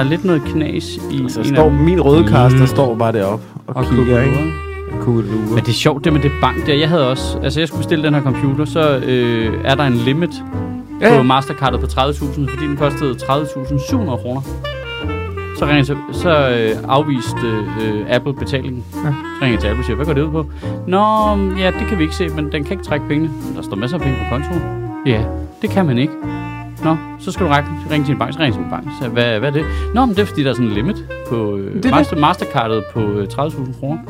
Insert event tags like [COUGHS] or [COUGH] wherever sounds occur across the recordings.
er lidt noget knas i Altså, står, af min røde kast, der Mm. står bare deroppe og, Og kigger, kugler, ikke? Kugler. Men det er sjovt, det med det bank der. Jeg havde også... Altså, jeg skulle bestille den her computer, så øh, er der en limit Ja, på. Mastercardet på 30.000, fordi den kostede 30.700 kroner. Så ringer til, så øh, afviste øh, Apple betalingen. Ja. Så ringer jeg til Apple og siger, hvad går det ud på? Nå, ja, det kan vi ikke se, men den kan ikke trække pengene. Der står masser af penge på kontoen. Ja, det kan man ikke. Nå, så skal du række, ringe til din bank, så ringer til min bank. Så hvad, hvad er det? Nå, men det er fordi, der er sådan en limit på øh, Det er master, Mastercardet på øh, 30.000 kroner.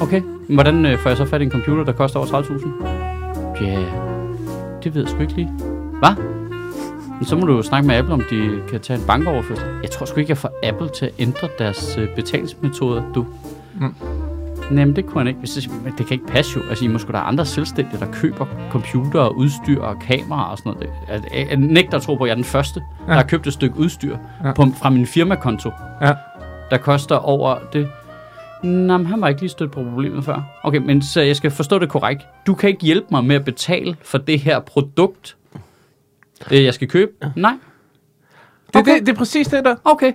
Okay, men hvordan øh, får jeg så fat i en computer, der koster over 30.000? Ja, det ved jeg sgu ikke lige. Hvad? Men så må du jo snakke med Apple, om de kan tage en bankoverførsel. Jeg tror sgu ikke, jeg får Apple til at ændre deres øh, betalingsmetoder, du. Mm. Jamen, det kunne han ikke. Det, kan ikke passe jo. Altså, I må sgu da have andre selvstændige, der køber computer og udstyr og kameraer og sådan noget. Jeg, nægter at tro på, at jeg er den første, ja. der har købt et stykke udstyr Ja. ja. på, fra min firmakonto, Ja. der koster over det. Nå, men han var ikke lige stødt på problemet før. Okay, men så jeg skal forstå det korrekt. Du kan ikke hjælpe mig med at betale for det her produkt, øh, jeg skal købe? Nej. Det, Okay. det, det er præcis det der. Okay.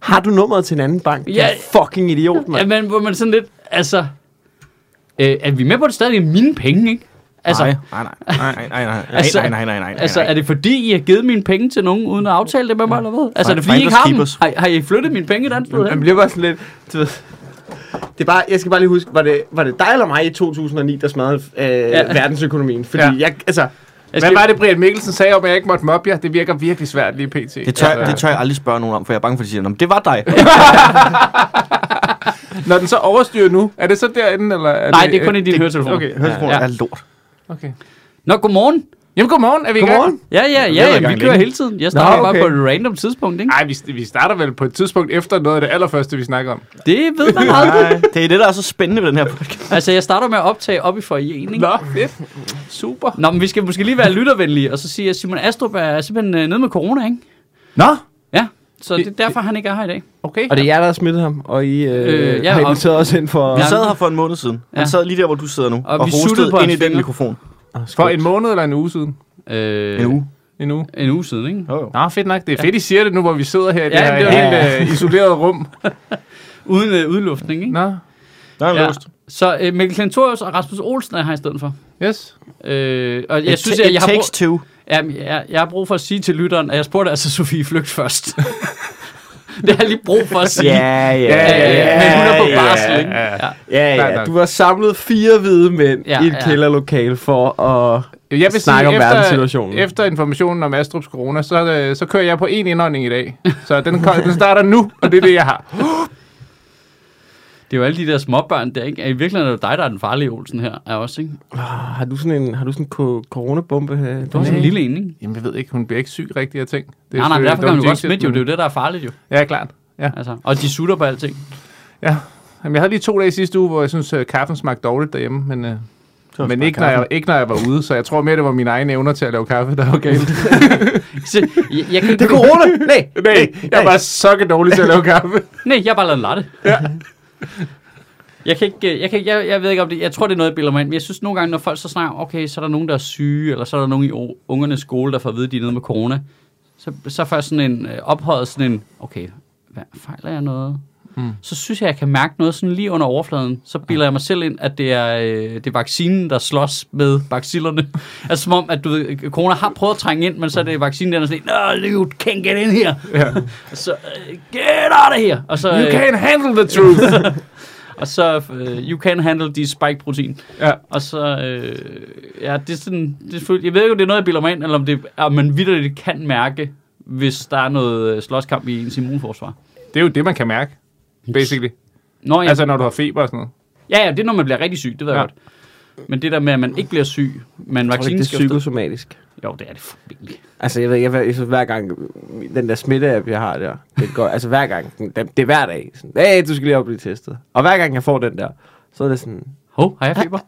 Har du nummeret til en anden bank? Ja. Ja. Fucking idiot, mand. Ja, men hvor man sådan lidt, altså... Øh, er vi med på, at det stadig er mine penge, ikke? Altså, nej, nej, nej, nej, nej, nej, nej, Altså, nej, nej, nej, nej, nej, altså, er det fordi, I har givet mine penge til nogen, uden at aftale det med mig, eller hvad? Altså, er det fordi, I ikke har dem? Har, har I flyttet mine penge et andet sted Man hen? bliver bare sådan lidt... Du ved, det er bare, jeg skal bare lige huske, var det, var det dig eller mig i 2009, der smadrede øh, ja. verdensøkonomien? Fordi Ja. ja. jeg, altså, Jeg Hvad skal, var det, Brian Mikkelsen sagde om, at jeg ikke måtte mobbe jer? Det virker virkelig svært lige pt. Det tør, Altså, det tør jeg aldrig spørge nogen om, for jeg er bange for, at de siger, "Nå, men det var dig. [LAUGHS] Når den så overstyrer nu, er det så derinde, eller? Er Nej, det er kun i dine høretelefoner. Okay, Høretelefoner Ja. er lort. okay. Nå, godmorgen. Jamen, godmorgen. Er vi i gang? godmorgen. Ja, ja, ja, ja gang vi kører længe. hele tiden. Jeg starter Nå, bare okay. på et random tidspunkt, ikke? Nej, vi, vi starter vel på et tidspunkt efter noget af det allerførste, vi snakker om. Det ved man aldrig. Nej, det er det, der er så spændende ved den her podcast. Altså, jeg starter med at optage op i forjen, ikke? Nå, fedt. Super. Nå, men vi skal måske lige være lyttervenlige, og så sige, at Simon Astrup er simpelthen øh, nede med corona, ikke? Nå, Ja, så det er derfor, han ikke er her i dag. okay. og det er jer, der har smittet ham, og I øh, Øh, ja, har inviteret os ind for... Vi Ja. sad her for en måned siden. Han Ja. sad lige der, hvor du sidder nu, Og og, vi hostede på ind i den mikrofon. For en måned eller en uge siden? Øh, En uge. En uge. En uge siden, ikke? Jo, jo. Nå, fedt nok. Det er fedt, I siger det nu, hvor vi sidder her i det Ja, her det er helt øh, isolerede rum. [LAUGHS] Uden øh, udluftning, ikke? Nå, Der er en Ja. låst. Så øh, Mikkel Klentorius og Rasmus Olsen er her i stedet for. yes. Øh, og jeg It synes, jeg, jeg, har brug, takes two. Jamen, jeg, jeg har brug for at sige til lytteren, at jeg spurgte altså Sofie Flygt først. [LAUGHS] det har jeg lige brug for at sige. Ja, ja, Ja, Øh, ja, men hun er på barsel, ja, ikke? ja. Ja. Ja. Du har samlet fire hvide mænd Ja, i et ja. kælderlokale for at... Jeg vil Snakke om sige, verdenssituationen. efter, efter informationen om Astrups corona, så, øh, så kører jeg på en indånding i dag. Så den, den starter nu, og det er det, jeg har. [GASPS] [GASPS] Det er jo alle de der småbørn der, ikke? I virkeligheden er det dig, der er den farlige Olsen her, er også, ikke? Ah, har du sådan en, har du sådan en coronabombe her? Du har sådan en lille en, ikke? Jamen, jeg ved ikke, hun bliver ikke syg rigtig af ting. Det er Nej, nej, derfor kan man jo godt smitte jo. Det er jo det, der er farligt jo. Ja, klart. Ja. Altså, og de sutter på alting. ja. Jamen, jeg havde lige to dage i sidste uge, hvor jeg synes, at kaffen smagte dårligt derhjemme, men, øh, men ikke, når jeg, ikke når jeg var ude, så jeg tror mere, det var mine egne evner til at lave kaffe, der var galt. [LAUGHS] Så, jeg, jeg kan. Det er corona! Nej! Nej, jeg var så dårlig til at lave kaffe. Nej, jeg har bare lavet en latte. Ja. [LAUGHS] Jeg kan ikke, jeg, kan, ikke- jeg, jeg ved ikke om det, jeg tror det er noget, jeg bilder mig ind, men jeg synes nogle gange, når folk så snakker, okay, så er der nogen, der er syge, eller så er der nogen i ungernes skole, der får at vide, at de er nede med corona, så, så får sådan en øh, ophøjet sådan en, okay, hvad, fejler jeg noget? Mm. Så synes jeg, jeg kan mærke noget sådan lige under overfladen. Så bilder jeg mig selv ind, at det er, øh, det er vaccinen, der slås med bacillerne. [LAUGHS] altså som om, at du ved, corona har prøvet at trænge ind, men så er det vaccinen, der er sådan, no, you can't get in here. [LAUGHS] Og så, øh, get out of here. Og så, You øh, can't handle the truth. [LAUGHS] og så uh, you can handle de spike protein. ja. Og så, øh, ja, det er sådan, det er jeg ved ikke, om det er noget, jeg bilder mig ind, eller om det er, man vidderligt kan mærke, hvis der er noget slåskamp i ens immunforsvar. Det er jo det, man kan mærke, basically. Nå, ja, Altså, når du har feber og sådan noget. ja, ja, det er, når man bliver rigtig syg, det ved jeg Ja. godt. Men det der med, at man ikke bliver syg, men Jeg tror ikke, vaccinen det er psykosomatisk. Jo, det er det formentlig. Altså, jeg ved, jeg, jeg, jeg, hver gang, den der smitte-app, jeg har der, det går, altså hver gang, det, det er hver dag, sådan, hey, du skal lige op og blive testet. Og hver gang jeg får den der, så er det sådan, Hov, har jeg feber?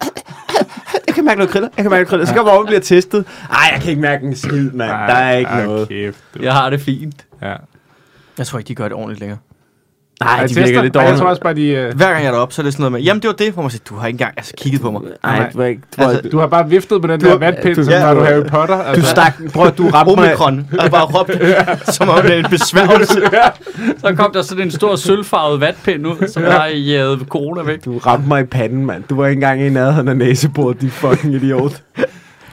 [COUGHS] jeg kan mærke noget kriller, jeg kan mærke noget kriller, så skal jeg op og blive testet. Ej, jeg kan ikke mærke en skid, mand, der er ikke ej, noget. Kæft, du. Jeg har det fint. Ja. Jeg tror ikke, de gør det ordentligt længere. Nej, de virker lidt Ej, Jeg tror også bare, de... øh, Hver gang jeg er deroppe, så er det sådan noget med, jamen det var det, hvor man siger, du har ikke engang altså, kigget på mig. Nej, du var ikke... Du, var, Altså, Du har bare viftet på den Du- der vatpind, du- som ja. var du Harry Potter. Altså. du stak... Prøv at du ramte mig... Omikron. Og bare råbt, som om det er en besværgelse. [LAUGHS] Så kom der sådan en stor sølvfarvet vatpind ud, som bare jævede corona væk. Du ramte mig i panden, mand. Du var ikke engang i nærheden af næsebordet, din fucking idiot.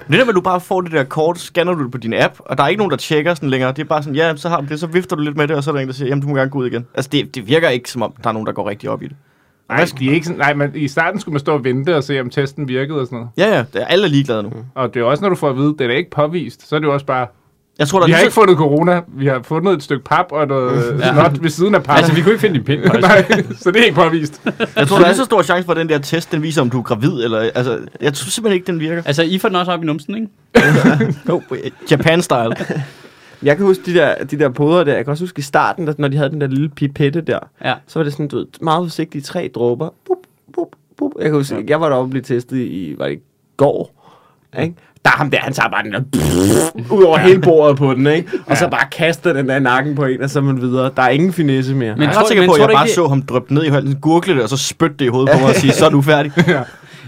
Men det der at du bare får det der kort, scanner du det på din app, og der er ikke nogen, der tjekker sådan længere. Det er bare sådan, ja, så har du det, så vifter du lidt med det, og så er der en, der siger, jamen du må gerne gå ud igen. Altså det, det virker ikke, som om der er nogen, der går rigtig op i det. Nej, de er ikke sådan, nej, men i starten skulle man stå og vente og se, om testen virkede og sådan noget. Ja, ja, det er, alle er ligeglade nu. Og det er også, når du får at vide, det er ikke påvist, så er det jo også bare, Jeg tror, der vi er har ikke så, fundet corona, vi har fundet et stykke pap og noget Ja. [LAUGHS] snot ved siden af pap. Altså, vi kunne ikke finde din pind. Nej, så det er ikke påvist. jeg tror, der er så stor chance for, at den der test, den viser, om du er gravid, eller, altså, jeg tror simpelthen ikke, den virker. Altså, I får den også op i numsen, ikke? [LAUGHS] No, Japan-style. Jeg kan huske de der, de der poder der. Jeg kan også huske i starten, når de havde den der lille pipette der. Ja. Så var det sådan, du ved, meget forsigtige tre dråber. Bup, bup, bup. Jeg kan huske, jeg var deroppe og blive testet i, var det i går? Ikke? Der er ham der, han tager bare den der ud over hele bordet på den, ikke? Og så bare kaster den der nakken på en, og så man videre. Der er ingen finesse mere. Men Jeg er tror- ret sikker på, at jeg bare ikke, så ham drøbe ned i halsen, gurgle det, og så spytte det i hovedet på mig og sige, [LAUGHS] så er du færdig.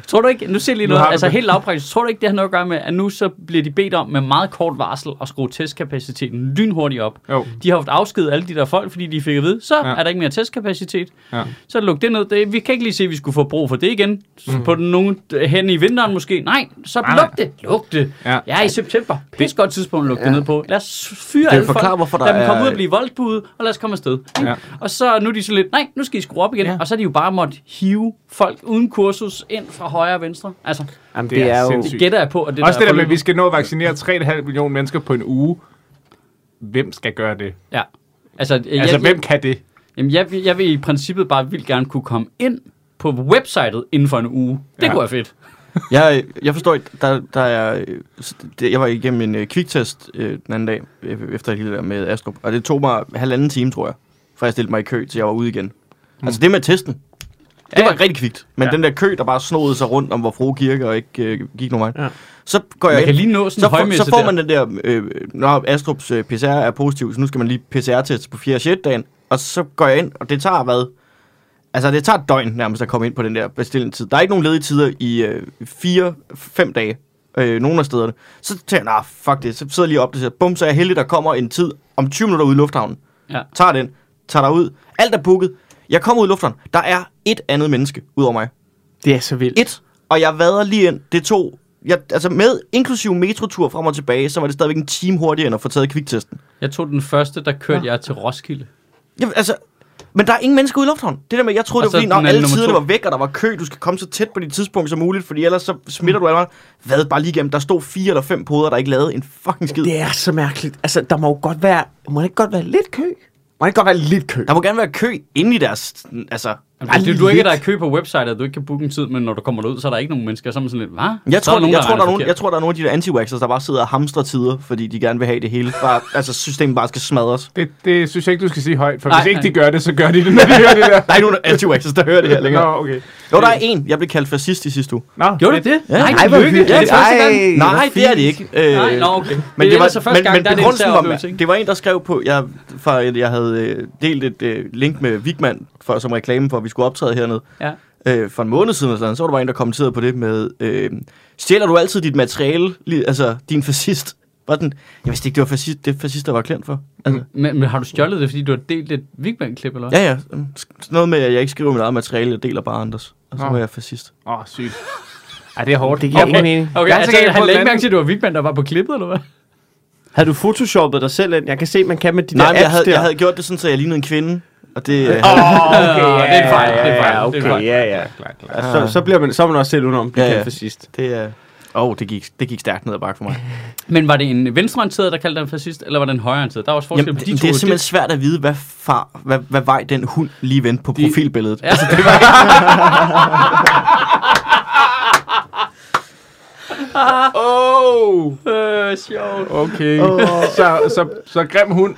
Tror du ikke, nu ser lige Nu noget, altså det. helt lavpraktisk, tror du ikke, det har noget at gøre med, at nu så bliver de bedt om med meget kort varsel at skrue testkapaciteten lynhurtigt op. Jo. De har haft afskedet alle de der folk, fordi de fik at vide, så Ja. er der ikke mere testkapacitet. Ja. Så luk det ned. Det, vi kan ikke lige se, at vi skulle få brug for det igen. Mm. På den nogen hen i vinteren måske. Nej, så Nej, luk det. Luk det. Ja. Ja, i september. Pis godt tidspunkt at lukke ja. det ned på. Lad os fyre Det alle forklarer, folk. hvorfor der lad dem er- komme ud og blive voldbude, og lad os komme afsted. Ja. Og så nu er de så lidt, nej, nu skal I skrue op igen. Ja. Og så er de jo bare måtte hive folk uden kursus ind fra højre og venstre. Altså, Jamen, det er jo... sindssygt. gætter jeg på, at det Også der det der med, at vi skal nå at vaccinere 3,5 millioner mennesker på en uge. Hvem skal gøre det? Ja. Altså, jeg, Altså, jeg, hvem kan det? Jamen, jeg, vil- jeg vil i princippet bare vildt gerne kunne komme ind på websitet inden for en uge. Det Ja. kunne være fedt. [LAUGHS] Jeg, jeg forstår ikke, der, der er, det, jeg var igennem en øh, kviktest øh, den anden dag, øh, efter hele det der med Astrup, og det tog mig halvanden time, tror jeg, for jeg stillede mig i kø, til jeg var ude igen. Mm. Altså det med testen, det Ja, var rigtig kvikt, men Ja. den der kø, der bare snodede sig rundt om vor frue kirke og ikke øh, gik nogen vej, Ja. så går jeg Man kan ind, lige nå sådan så, får, så får man den der, øh, når Astrups øh, PCR er positiv, så nu skal man lige PCR-test på 4. og 6. dagen, og så går jeg ind, og det tager hvad? Altså, det tager et døgn nærmest at komme ind på den der bestillingstid. Der er ikke nogen ledige tider i øh, 4-5 dage, øh, nogle af stederne. Så tænker jeg, nah, fuck det, så sidder jeg lige op siger, bum, så er jeg heldig, der kommer en tid om 20 minutter ude i lufthavnen. Ja. Tager den, tager der ud. Alt er booket. Jeg kommer ud i lufthavnen. Der er et andet menneske ud over mig. Det er så vildt. Et. Og jeg vader lige ind. Det tog... Jeg, altså med inklusiv metrotur frem og tilbage, så var det stadigvæk en time hurtigere end at få taget kviktesten. Jeg tog den første, der kørte Ja. jeg til Roskilde. Jamen, altså, men der er ingen mennesker ude i lufthavnen. Det der med, jeg troede, Og det var så fordi, når alle tiderne to. var væk, og der var kø, du skal komme så tæt på dit tidspunkt som muligt, fordi ellers så smitter du alle. Hvad, bare lige igennem. Der stod fire eller fem poder, der ikke lavede en fucking skid. Det er så mærkeligt. Altså, der må jo godt være... Må der ikke godt være lidt kø? Må det ikke godt være lidt kø? Der må gerne være kø inde i deres... Altså, Jamen, det, det, du er ikke, der er kø på websitet, du ikke kan booke en tid, men når du kommer derud, så er der ikke nogen mennesker, så er man sådan lidt, hvad? jeg Så tror, jeg, der tror, der er nogen, forkert. jeg tror, der er nogle af de der anti der bare sidder og hamstrer tider, fordi de gerne vil have det hele. Bare, altså, systemet bare skal smadres. Det, det synes jeg ikke, du skal sige højt, for Nej, hvis ikke nej. de gør det, så gør de det, når de [LAUGHS] hører det der. Der er ikke nogen anti der hører det her Nå, længere. okay. Jo, der er en. Jeg blev kaldt fascist i sidste uge. Nå, Gjorde det det? Ja. Nej, hyggeligt. Det er. Ej, Nej, det er det ikke. Øh, Nej, nå, okay. Men det, er var, altså første men, gang, men der er var, det var en, der skrev på, jeg, for, jeg havde øh, delt et øh, link med Vigman for, som reklame for, vi skulle optræde hernede Ja. øh, for en måned siden, eller sådan, så var der bare en, der kommenterede på det med, øh, stjæler du altid dit materiale, altså din fascist? Var den, jeg vidste ikke, det var fascist, det fascist, der var klient for. Altså, Men, men har du stjålet det, fordi du har delt et Vigman-klip, eller hvad? ja, ja. Sådan noget med, at jeg ikke skriver mit eget materiale, jeg deler bare andres. Og så Nå. var jeg fascist. Åh, oh, sygt. Ej, det er hårdt. Det giver Okay. ingen mening. Okay, Jeg har altså, lagde den ikke mærke til, at det var Vigman, der var på klippet, eller hvad? Havde du photoshoppet dig selv ind? Jeg kan se, man kan med de Nej, der men jeg apps havde, der. jeg havde gjort det sådan, så jeg lignede en kvinde. Og det... Øh, okay, [LAUGHS] ja, det er en fejl, ja, det er fejl, det er okay, fejl. ja, ja. Klar, klar. Så, så, bliver man, så er man også selv udenom, bliver Ja, ja, ja. sidst. det er... Åh, oh, det gik, det gik stærkt ned ad bakke for mig. [LAUGHS] Men var det en venstreorienteret, der kaldte dig fascist, eller var det en højreorienteret? Der var også forskel Jamen, på det, de det to. er simpelthen svært at vide, hvad, far, hvad, hvad vej den hund lige vendte på De- profilbilledet. Ja, altså, det var [LAUGHS] [LAUGHS] Oh, øh, sjovt. okay. Så, så, så grim hund.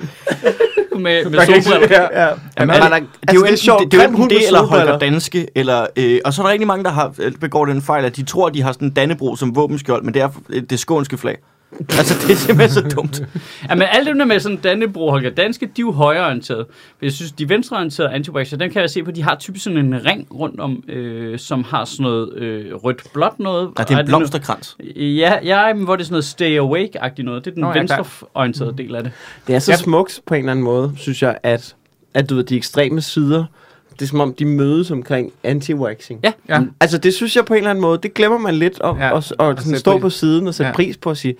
Med, med solbriller. ja. Ja. Jamen, der, det, det er jo altså, enten sjovt. det, det, er jo enten hund det eller Holger. Danske, eller, øh, og så er der rigtig mange, der har begår den fejl, at de tror, at de har sådan en dannebro som våbenskjold, men det er det skånske flag. [LAUGHS] Altså, det er simpelthen så dumt. Ja, men alt det der med sådan Dannebro, Holger Danske, de er jo højreorienterede. Men jeg synes, de venstreorienterede anti dem kan jeg se på, de har typisk sådan en ring rundt om, øh, som har sådan noget øh, rødt-blåt noget. Ja, det er en blomsterkrans. Ja, ja, men hvor det er sådan noget stay awake-agtigt noget. Det er den Nå, venstreorienterede del af det. Det er så Ja. smukt på en eller anden måde, synes jeg, at, at du ved, de ekstreme sider, det er som om, de mødes omkring anti-waxing. Ja, Ja. Altså, det synes jeg på en eller anden måde, det glemmer man lidt at Ja, og, og, at sådan stå på siden og sætte ja. pris på at sige,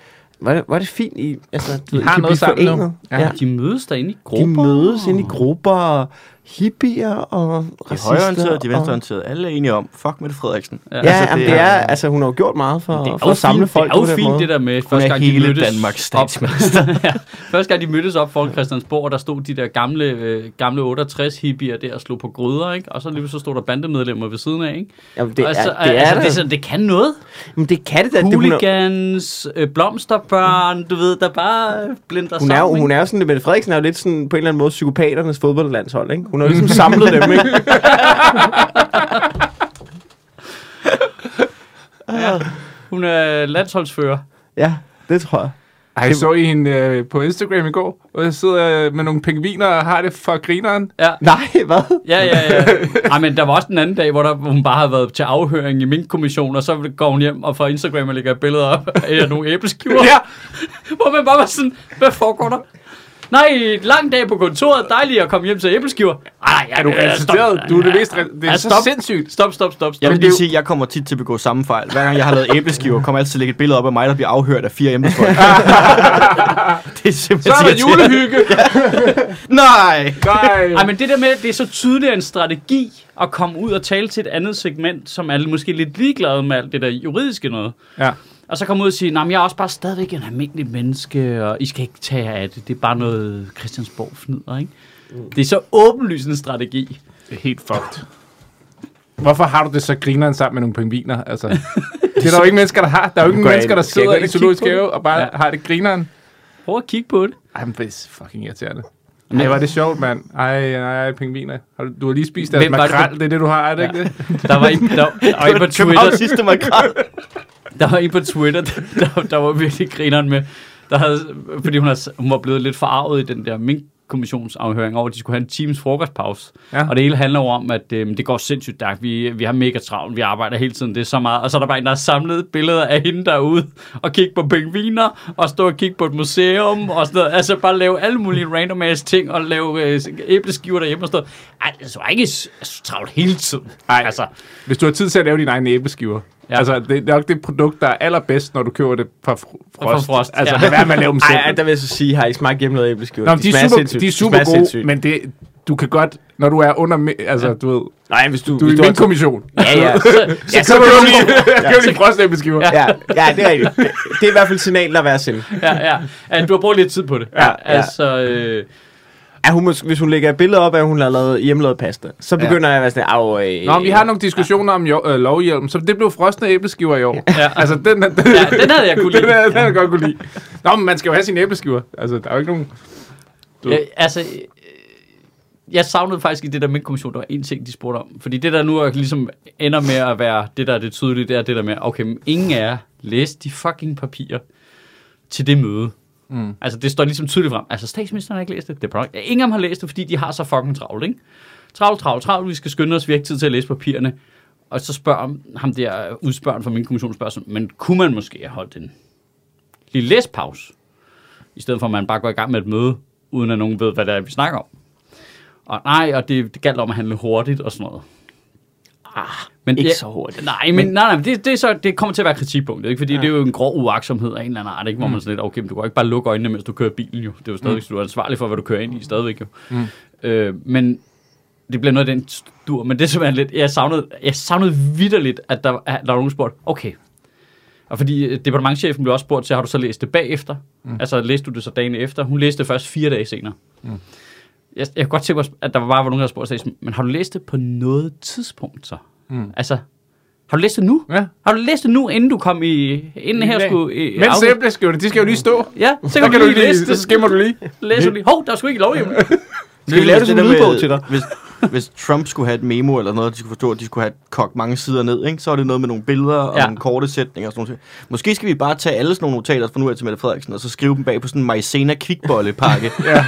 er det, er det fint, I, altså, du ved, I har kan noget sammen nu. Ja. Ja. de mødes derinde i De grupper. mødes ind i grupper, og hippier og De racister. højreorienterede, de og- venstreorienterede, alle er enige om, fuck Mette Frederiksen. Ja. Ja, Altså, altså, det, det det er- er, altså hun har jo gjort meget for, Det er for at samle fint, folk det er jo på den fint det der med, første er gang de mødtes Danmarks op, [LAUGHS] ja, første gang de mødtes op foran Christiansborg, og der stod de der gamle, øh, gamle 68 hippier der og slog på gryder, ikke? og så lige så stod der bandemedlemmer ved siden af. Ikke? Jamen, det, altså, er, det, er altså, det, er sådan, det kan noget. Men det kan det da. Er, Hooligans, øh, blomsterbørn, du ved, der bare blinder hun, er, sammen. jo- hun er jo sådan, Mette Frederiksen er jo lidt sådan, på en eller anden måde psykopaternes fodboldlandshold, ikke? Hun har jo ligesom samlet dem, ikke? [LAUGHS] Ja, hun er landsholdsfører. Ja, det tror jeg. Ej, jeg så I hende øh, på Instagram i går, hvor jeg sidder øh, med nogle pingviner og har det for grineren. Ja, Nej, hvad? ja, ja. ja. Ej, men der var også den anden dag, hvor, der, hvor hun bare havde været til afhøring i min kommission, og så går hun hjem og fra Instagram og lægger et billede op af nogle æbleskiver. Ja. [LAUGHS] Hvor man bare var sådan, hvad foregår der? Nej, lang dag på kontoret, dejligt at komme hjem til æbleskiver. Ej, Er du resisteret? stop. Du er det mest... Det er Ja, så stop. sindssygt. Stop, stop, stop, stop. Jeg vil er lige sige, at jeg kommer tit til at begå samme fejl. Hver gang jeg har lavet æbleskiver, kommer jeg altid til at lægge et billede op af mig, der bliver afhørt af fire embedsfolk. [LAUGHS] det er Så simpelthen er der julehygge. [LAUGHS] Nej! Nej. Ej, men det der med, det er så tydeligt en strategi at komme ud og tale til et andet segment, som er måske lidt ligeglade med alt det der juridiske noget. Ja. Og så komme ud og sige, nej, jeg er også bare stadigvæk en almindelig menneske, og I skal ikke tage jer af det. Det er bare noget Christiansborg fnider, ikke? Det er så åbenlyst en strategi. Det er helt fucked. Hvorfor har du det så grineren sammen med nogle pingviner? Altså, [LAUGHS] det er der jo ikke mennesker, der har. Der er jo ikke mennesker, der sidder i og zoologisk det? have og bare Ja. har det grineren. Prøv at kigge på det. Ej, men det er fucking irriterende. Ej, var det sjovt, mand. Ej, ej, ej, pingviner. Har du, du har lige spist deres det, makrel. der- Det er det, du har, er det Ja. ikke det? Der var en, der, [LAUGHS] der var en på Twitter, sidste makrel. Der var en på Twitter, der, der, der var virkelig grineren med, der havde, fordi hun, havde, hun var blevet lidt forarvet i den der mink-kommissionsafhøring over, at de skulle have en times frokostpause. Ja. Og det hele handler jo om, at øh, det går sindssygt stærkt. Vi, vi har mega travlt, vi arbejder hele tiden, det er så meget. Og så er der bare en, der har samlet billeder af hende derude, og kigge på pingviner, og stå og kigge på et museum, og sådan noget. Altså bare lave alle mulige random ass ting, og lave øh, æbleskiver derhjemme og sådan noget. Ej, altså var ikke s- altså, travlt hele tiden. Ej. Altså, Hvis du har tid til at lave dine egne æbleskiver. Ja. Ja. Altså, det er nok det produkt, der er allerbedst, når du køber det fra fr- Fra Frost. Frost, Altså, ja. lad være med at lave dem [LAUGHS] selv. Ej, der vil jeg så sige, har I smagt hjemmelavet æbleskiver? Nå, men de, er super, sindssygt. de er super smager gode, sindssygt. men det, du kan godt, når du er under, altså, Ja. ja. du ved, Nej, hvis du... du er i min kommission. Ja, ja. [LAUGHS] så, Ja, Så kan du lige, du [LAUGHS] lige frostæbleskiver. Ja. ja, ja, det er rigtigt. Det, det er i hvert fald signal, der er værd at sende. ja, ja. ja, du har brugt lidt tid på det. Ja, ja. Altså, øh, Ja, hun, hvis hun lægger et billede op af, at hun har lavet hjemmelavet pasta, så Ja. begynder jeg at være sådan, au, øh, Nå, vi har nogle diskussioner om jo, øh, lovhjelm, så det blev frosne æbleskiver i år. [LAUGHS] Ja. Altså, den, den, den, ja, den havde jeg kunne [LAUGHS] lide. den, er- den er jeg godt kunne lide. Nå, men man skal jo have sine æbleskiver. Altså, der er jo ikke nogen... Du- Ja, altså, øh, jeg savnede faktisk i det der med kommission, der var en ting, de spurgte om. Fordi det der nu er ligesom ender med at være, det der er det tydelige, det er det der med, okay, men ingen af jer læste de fucking papirer til det møde. Mm. Altså, det står ligesom tydeligt frem. Altså, statsministeren har ikke læst det. det er ingen af dem har læst det, fordi de har så fucking travlt, ikke? Travlt, travlt, travlt. Vi skal skynde os, vi har ikke tid til at læse papirerne. Og så spørger ham der udspørgen fra min kommission, spørger sådan, men kunne man måske have holdt en lille læspause? I stedet for, at man bare går i gang med et møde, uden at nogen ved, hvad det er, vi snakker om. Og nej, og det, det galt om at handle hurtigt og sådan noget. Ah, men Ikke det- så hurtigt. Nej, men, nej, nej, men det, det, så, det kommer til at være kritikpunktet, ikke? fordi Ja. ja. det er jo en grov uaksomhed af en eller anden art, ikke? hvor man sådan lidt, okay, men du kan ikke bare lukke øjnene, mens du kører bilen jo. Det er jo stadigvæk, mm. du er ansvarlig for, hvad du kører ind i stadigvæk jo. Mm. Øh, men det bliver noget af den stur, men det er simpelthen lidt, jeg savnede, jeg savnede vidderligt, at der, at der var nogen, der spurgte, okay, og fordi øh, departementchefen blev også spurgt til, har du så læst det bagefter? Mm. Altså læste du det så dagen efter? Hun læste det først fire dage senere. Mm. Jeg, jeg kunne godt tænke mig, at der bare var nogen, der spurgte, men har du læst det på noget tidspunkt så? Mm. Altså, har du læst det nu? Ja. Har du læst det nu, inden du kom i... Inden her skulle... I, Mens æbleskiverne, de skal jo lige stå. Ja, så Så kan, kan du lige læse så det. skimmer du lige. Læser du lige. Hov, der er sgu ikke lovhjemmel. Skal vi lave det som lydbog til dig? Hvis, hvis Trump skulle have et memo eller noget, de skulle forstå, at de skulle have kogt mange sider ned, ikke? så er det noget med nogle billeder og Ja. nogle korte sætninger og sådan noget. Måske skal vi bare tage alle sådan nogle notater fra nu af til Mette Frederiksen, og så skrive dem bag på sådan en maizena kvikbollepakke, [LAUGHS] Ja.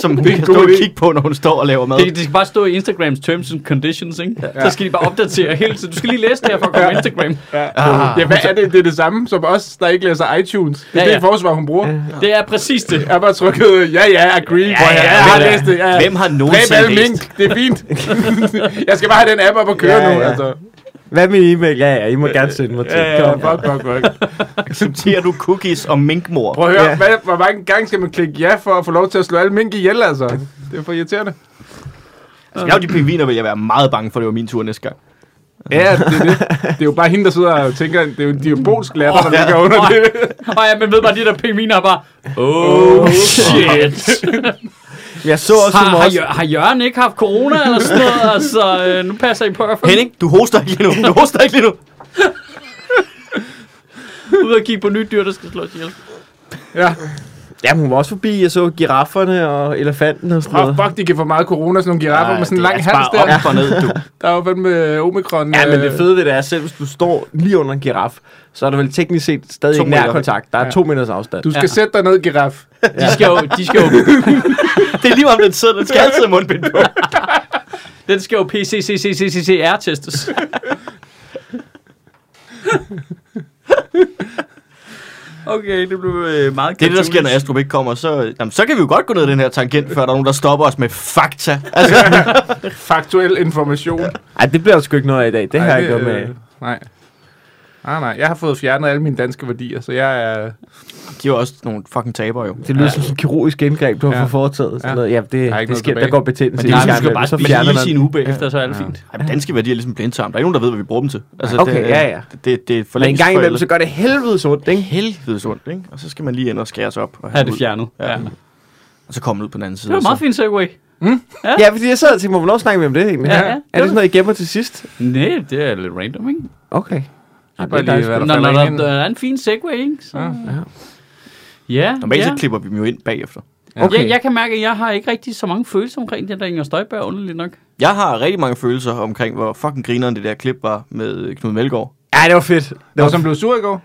som hun kan stå og kigge på, når hun står og laver mad. Det, det skal bare stå i Instagrams terms and conditions, ikke? Så skal de bare opdatere hele tiden. Du skal lige læse det her for at komme på Instagram. Ja. Ah. ja, hvad er det? Det er det samme som os, der ikke læser iTunes. Det er Ja, ja, ja. det forsvar, hun bruger. Ja. Det er præcis det. Jeg har bare trykket, ja, ja, agree. Ja, ja, jeg har ja. læst det. Ja, ja. Hvem har nogensinde læst? mink, det er fint. [LAUGHS] jeg skal bare have den app op og køre Ja, nu. ja. Altså. Hvad med e-mail? Ja, ja, I må gerne sende mig til. Ja, ja, Kom. fuck, fuck, fuck. Accepterer du cookies og minkmor? Prøv at høre, Ja. hvad, hvor mange gange skal man klikke ja for at få lov til at slå alle mink ihjel, altså? Det er for irriterende. Altså, jeg er jo de pingviner, vil jeg være meget bange for, at det var min tur næste gang. Ja, det er det. Det er jo bare hende, der sidder og tænker, det er jo de diabolsk latter, der Åh, ja. ligger under Åh, det. Og ja, man ved bare, de der pingviner er bare, oh, shit. Jeg så også, Har, har. Jør- har Jørgen ikke haft corona eller sådan noget? [LAUGHS] Altså, øh, nu passer I på få Henning, du hoster ikke lige nu. Du hoster ikke lige nu. [LAUGHS] ud og kigge på nye dyr, der skal slås ihjel. Ja. Ja, hun var også forbi. Jeg så girafferne og elefanten og sådan Oh, noget. fuck, de kan få meget corona, sådan nogle giraffer med sådan en det er lang hals bare der. op og ned, du. [LAUGHS] Der er jo fandme øh, omikron. Ja, men det øh, fede ved det er, at selv hvis du står lige under en giraf, så er der vel teknisk set stadig ikke nær kontakt. Der er Ja. to meters afstand. Du skal Ja. sætte dig ned, giraf. [LAUGHS] De skal jo, de skal jo, [LAUGHS] Det er lige om den sidder, den skal altid have mundbind på. den skal jo PCCCCCR-testes. Okay, det blev øh, meget Det er det, der sker, når Astrup ikke kommer. Så, jamen, så kan vi jo godt gå ned ad den her tangent, før der er nogen, der stopper os med fakta. Altså, [LAUGHS] Faktuel information. Ej, det bliver der sgu ikke noget af i dag. Det har jeg ikke noget med. øh, Nej. Nej, nej. Jeg har fået fjernet alle mine danske værdier, så jeg er... de er jo også nogle fucking tabere jo. Det lyder som et kirurgisk indgreb, du har Ja. fået foretaget. Sådan Ja. noget. Ja, det, ikke det sker, der går betændelse Men det er- du skal bare så spille man sin uge bagefter, så er det fint. Ej, men danske værdier er ligesom blindtarm. Der er ikke nogen, der ved, hvad vi bruger dem til. Altså, Okay, det, ja, ja. Det, det er for Men en gang imellem, så gør det helvedes ondt, ikke? helvedes ondt, ikke? Og så skal man lige ind og skære sig op. Og Har det fjernet. Ja. Ja. Og så komme ud på den anden side. Det var meget fint segway. Ja, fordi jeg sad og tænkte, hvornår snakker vi om det egentlig? Ja, ja. Er det sådan noget, I gemmer til sidst? Nej, det er lidt random, ikke? Okay. Ja, bare lige, hvad der Når, når der, ind. der er en fin segway, ikke? Så, Ja. ja, Normalt ja. så klipper vi dem jo ind bagefter. Okay. Jeg, jeg kan mærke, at jeg har ikke rigtig så mange følelser omkring det der Inger Støjberg, underligt nok. Jeg har rigtig mange følelser omkring, hvor fucking grineren det der klip var med Knud Melgaard. Ja, det var fedt. Det var som blev sur i går?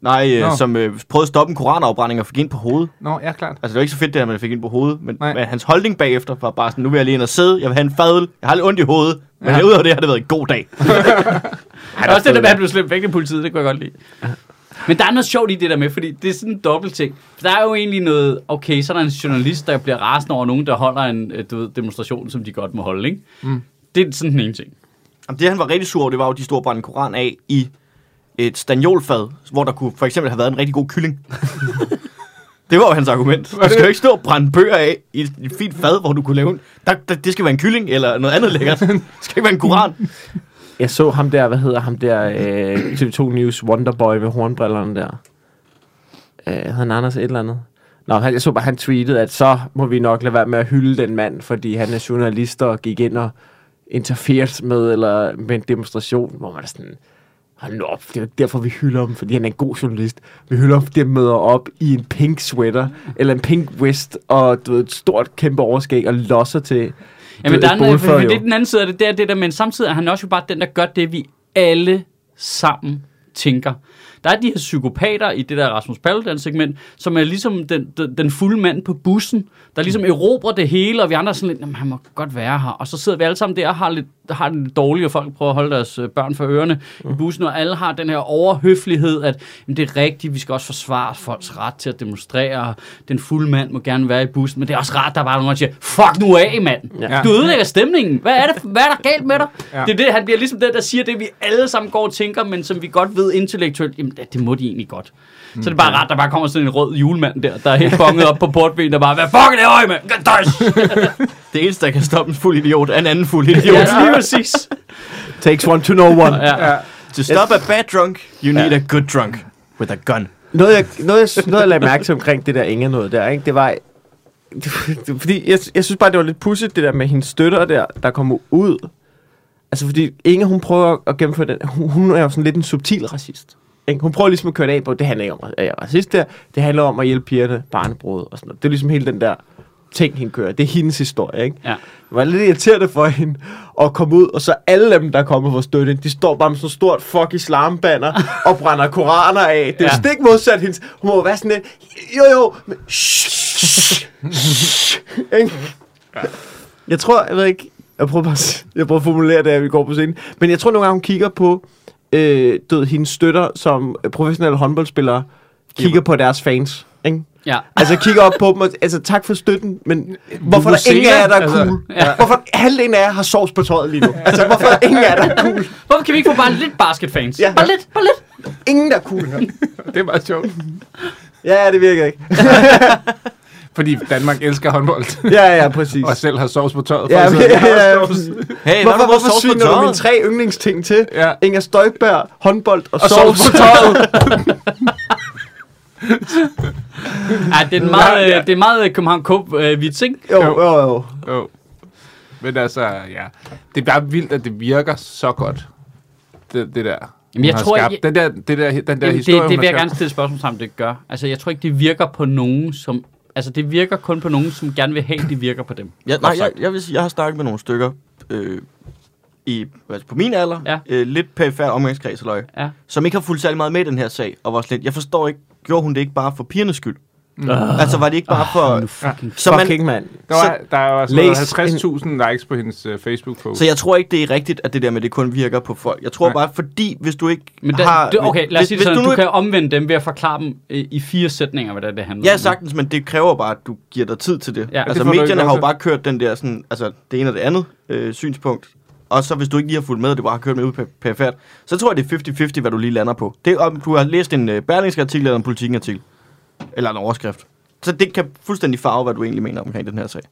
Nej, øh, Nå. som øh, prøvede at stoppe en koranafbrænding og fik ind på hovedet. Nå, ja, klart. Altså, det var ikke så fedt, det her, man fik ind på hovedet. Men, Nej. men hans holdning bagefter var bare sådan, nu vil jeg lige ind og sidde, jeg vil have en fadøl, jeg har lidt ondt i hovedet. Men Ja. ja. udover det har det været en god dag. [LAUGHS] Ej, også det der med, at han blev slæbt væk i politiet, det kunne jeg godt lide. Men der er noget sjovt i det der med, fordi det er sådan en dobbelt ting. For der er jo egentlig noget, okay, så er der en journalist, der bliver rasende over nogen, der holder en øh, du ved, demonstration, som de godt må holde, ikke? Mm. Det er sådan den ene ting. Jamen, det han var rigtig sur over, det var jo, at de stod og brændte en koran af i et stanjolfad, hvor der kunne for eksempel have været en rigtig god kylling. [LAUGHS] det var jo hans argument. Du skal jo ikke stå og brænde bøger af i et, et fint fad, hvor du kunne lave en... Der, der, det skal være en kylling eller noget andet lækkert. [LAUGHS] Det skal ikke være en koran. Jeg så ham der, hvad hedder ham der, øh, TV2 News Wonderboy med hornbrillerne der. Øh, hed han Anders et eller andet? Nå, han, jeg så bare, han tweetede, at så må vi nok lade være med at hylde den mand, fordi han er journalist og gik ind og interferes med, eller med en demonstration, hvor man er sådan, hold nu op, det er derfor, vi hylder ham, fordi han er en god journalist. Vi hylder ham, fordi han møder op i en pink sweater, eller en pink vest, og du ved, et stort, kæmpe overskæg, og losser til Jamen, der er en, for, det er den anden side af det, det er det der, men samtidig er han også jo bare den, der gør det, vi alle sammen tænker. Der er de her psykopater i det der Rasmus Paludan-segment, som er ligesom den, den, den fulde mand på bussen, der ligesom erobrer det hele, og vi andre er sådan lidt, "Jamen, han må godt være her. Og så sidder vi alle sammen der og har, lidt, har det lidt dårligt, og folk prøver at holde deres øh, børn for ørerne i bussen, og alle har den her overhøflighed, at jamen, det er rigtigt, vi skal også forsvare folks ret til at demonstrere, den fulde mand må gerne være i bussen, men det er også rart, der er bare nogen, der siger, fuck nu af, mand. Ja. Du ødelægger stemningen. Hvad er, det, hvad er der galt med dig? Ja. Det er det, han bliver ligesom den, der siger det, vi alle sammen går og tænker, men som vi godt ved intellektuelt, jamen det, må de egentlig godt. Så det er bare rart, der bare kommer sådan en rød julemand der, der er helt bonget op på portben, der bare, hvad fuck er det, mand? Gadøjs! [LAUGHS] Det eneste, der kan stoppe en fuld idiot, er en anden fuld idiot. Ja, lige præcis. [LAUGHS] Takes one to know one. Ja. Ja. To stop a bad drunk, you need a good drunk with a gun. Noget, jeg, noget, jeg, noget, jeg lagde mærke til omkring det der Inger noget der, ikke? det var... [LAUGHS] Fordi jeg, jeg synes bare, det var lidt pudsigt, det der med hendes støtter der, der kommer ud. Altså, fordi Inger, hun prøver at gennemføre den. Hun, hun er jo sådan lidt en subtil racist. Ikke? Hun prøver ligesom at køre det af på, det handler ikke om at jeg er racist der. Det handler om at hjælpe pigerne, barnebrud og sådan noget. Det er ligesom hele den der ting, hende kører. Det er hendes historie, ikke? Ja. Det var lidt irriterende for hende at komme ud, og så alle dem, der er kommet for støtte de står bare med sådan et stort fuck islam-banner [LAUGHS] og brænder koraner af. Det er Ja. ja. stik modsat hendes. Hun må være sådan lidt, jo jo, men shh, [LAUGHS] shh, ikke? Jeg tror, jeg ved ikke, jeg prøver bare, jeg prøver at formulere det, at vi går på scenen, men jeg tror nogle gange, hun kigger på, øh, død, hendes støtter som professionelle håndboldspillere, kigger på deres fans, ikke? Ja. Altså kigger op på dem og, altså tak for støtten, men hvorfor er der ingen af jer, der er altså, cool? ja. Hvorfor halvdelen af jer har sovs på tøjet lige nu? Altså hvorfor er der ingen af jer, der er cool? Hvorfor kan vi ikke få bare lidt basketfans? Ja. Bare lidt, bare lidt. Ingen, der er cool her. Det er meget sjovt. Ja, det virker ikke. [LAUGHS] Fordi Danmark elsker håndbold. Ja, ja, præcis. [LAUGHS] og selv har sovs på tøjet. Ja, ja, ja, [LAUGHS] ja. Hey, hvad Hvorfor, er hvorfor sviner du mine tre yndlingsting til? Ja. Inger Støjberg, håndbold og, Og sovs sovs på tøjet. [LAUGHS] Ja, det er en meget, Ja, ja. det er meget øh, København Cup øh, vits, ikke? Jo, jo, jo. Jo. Men altså, ja. Det er bare vildt, at det virker så godt. Det, det der. Jamen, jeg tror skabt. ikke- Den der, det der, den der Jamen, historie, det, det vil jeg gerne stille spørgsmål sammen, det gør. Altså, jeg tror ikke, det virker på nogen, som... Altså, det virker kun på nogen, som gerne vil have, det virker på dem. Ja, nej, jeg, jeg vil sige, jeg har snakket med nogle stykker øh, i, altså på min alder, Ja. øh, lidt perifær omgangskreds, Ja. som ikke har fulgt særlig meget med i den her sag, og var slet, jeg forstår ikke, gjorde hun det ikke bare for pigernes skyld? Mm. Altså var det ikke bare for... Nu fucking... Så, man, Fucking mand. Der, var, der er Læs sådan 50.000 likes på hendes uh, Facebook-post. så jeg tror ikke, det er rigtigt, at det der med, det kun virker på folk. Jeg tror Nej. bare, fordi hvis du ikke Men der, har... det, okay, lad os hvis, sige det hvis sådan, du du, nu du kan omvende dem ved at forklare dem øh, i fire sætninger, hvad det, er, det handler Ja, om. sagtens, men det kræver bare, at du giver dig tid til det. Ja, altså, det medierne har jo bare kørt den der, sådan, altså, det ene og det andet øh, synspunkt. Og så hvis du ikke lige har fulgt med, og det bare har kørt med ud per- perifært, så tror jeg, det er 50-50, hvad du lige lander på. Det er, om du har læst en øh, Berlingske artikel eller en politikken-artikel. Eller en overskrift. Så det kan fuldstændig farve, hvad du egentlig mener omkring den her sag.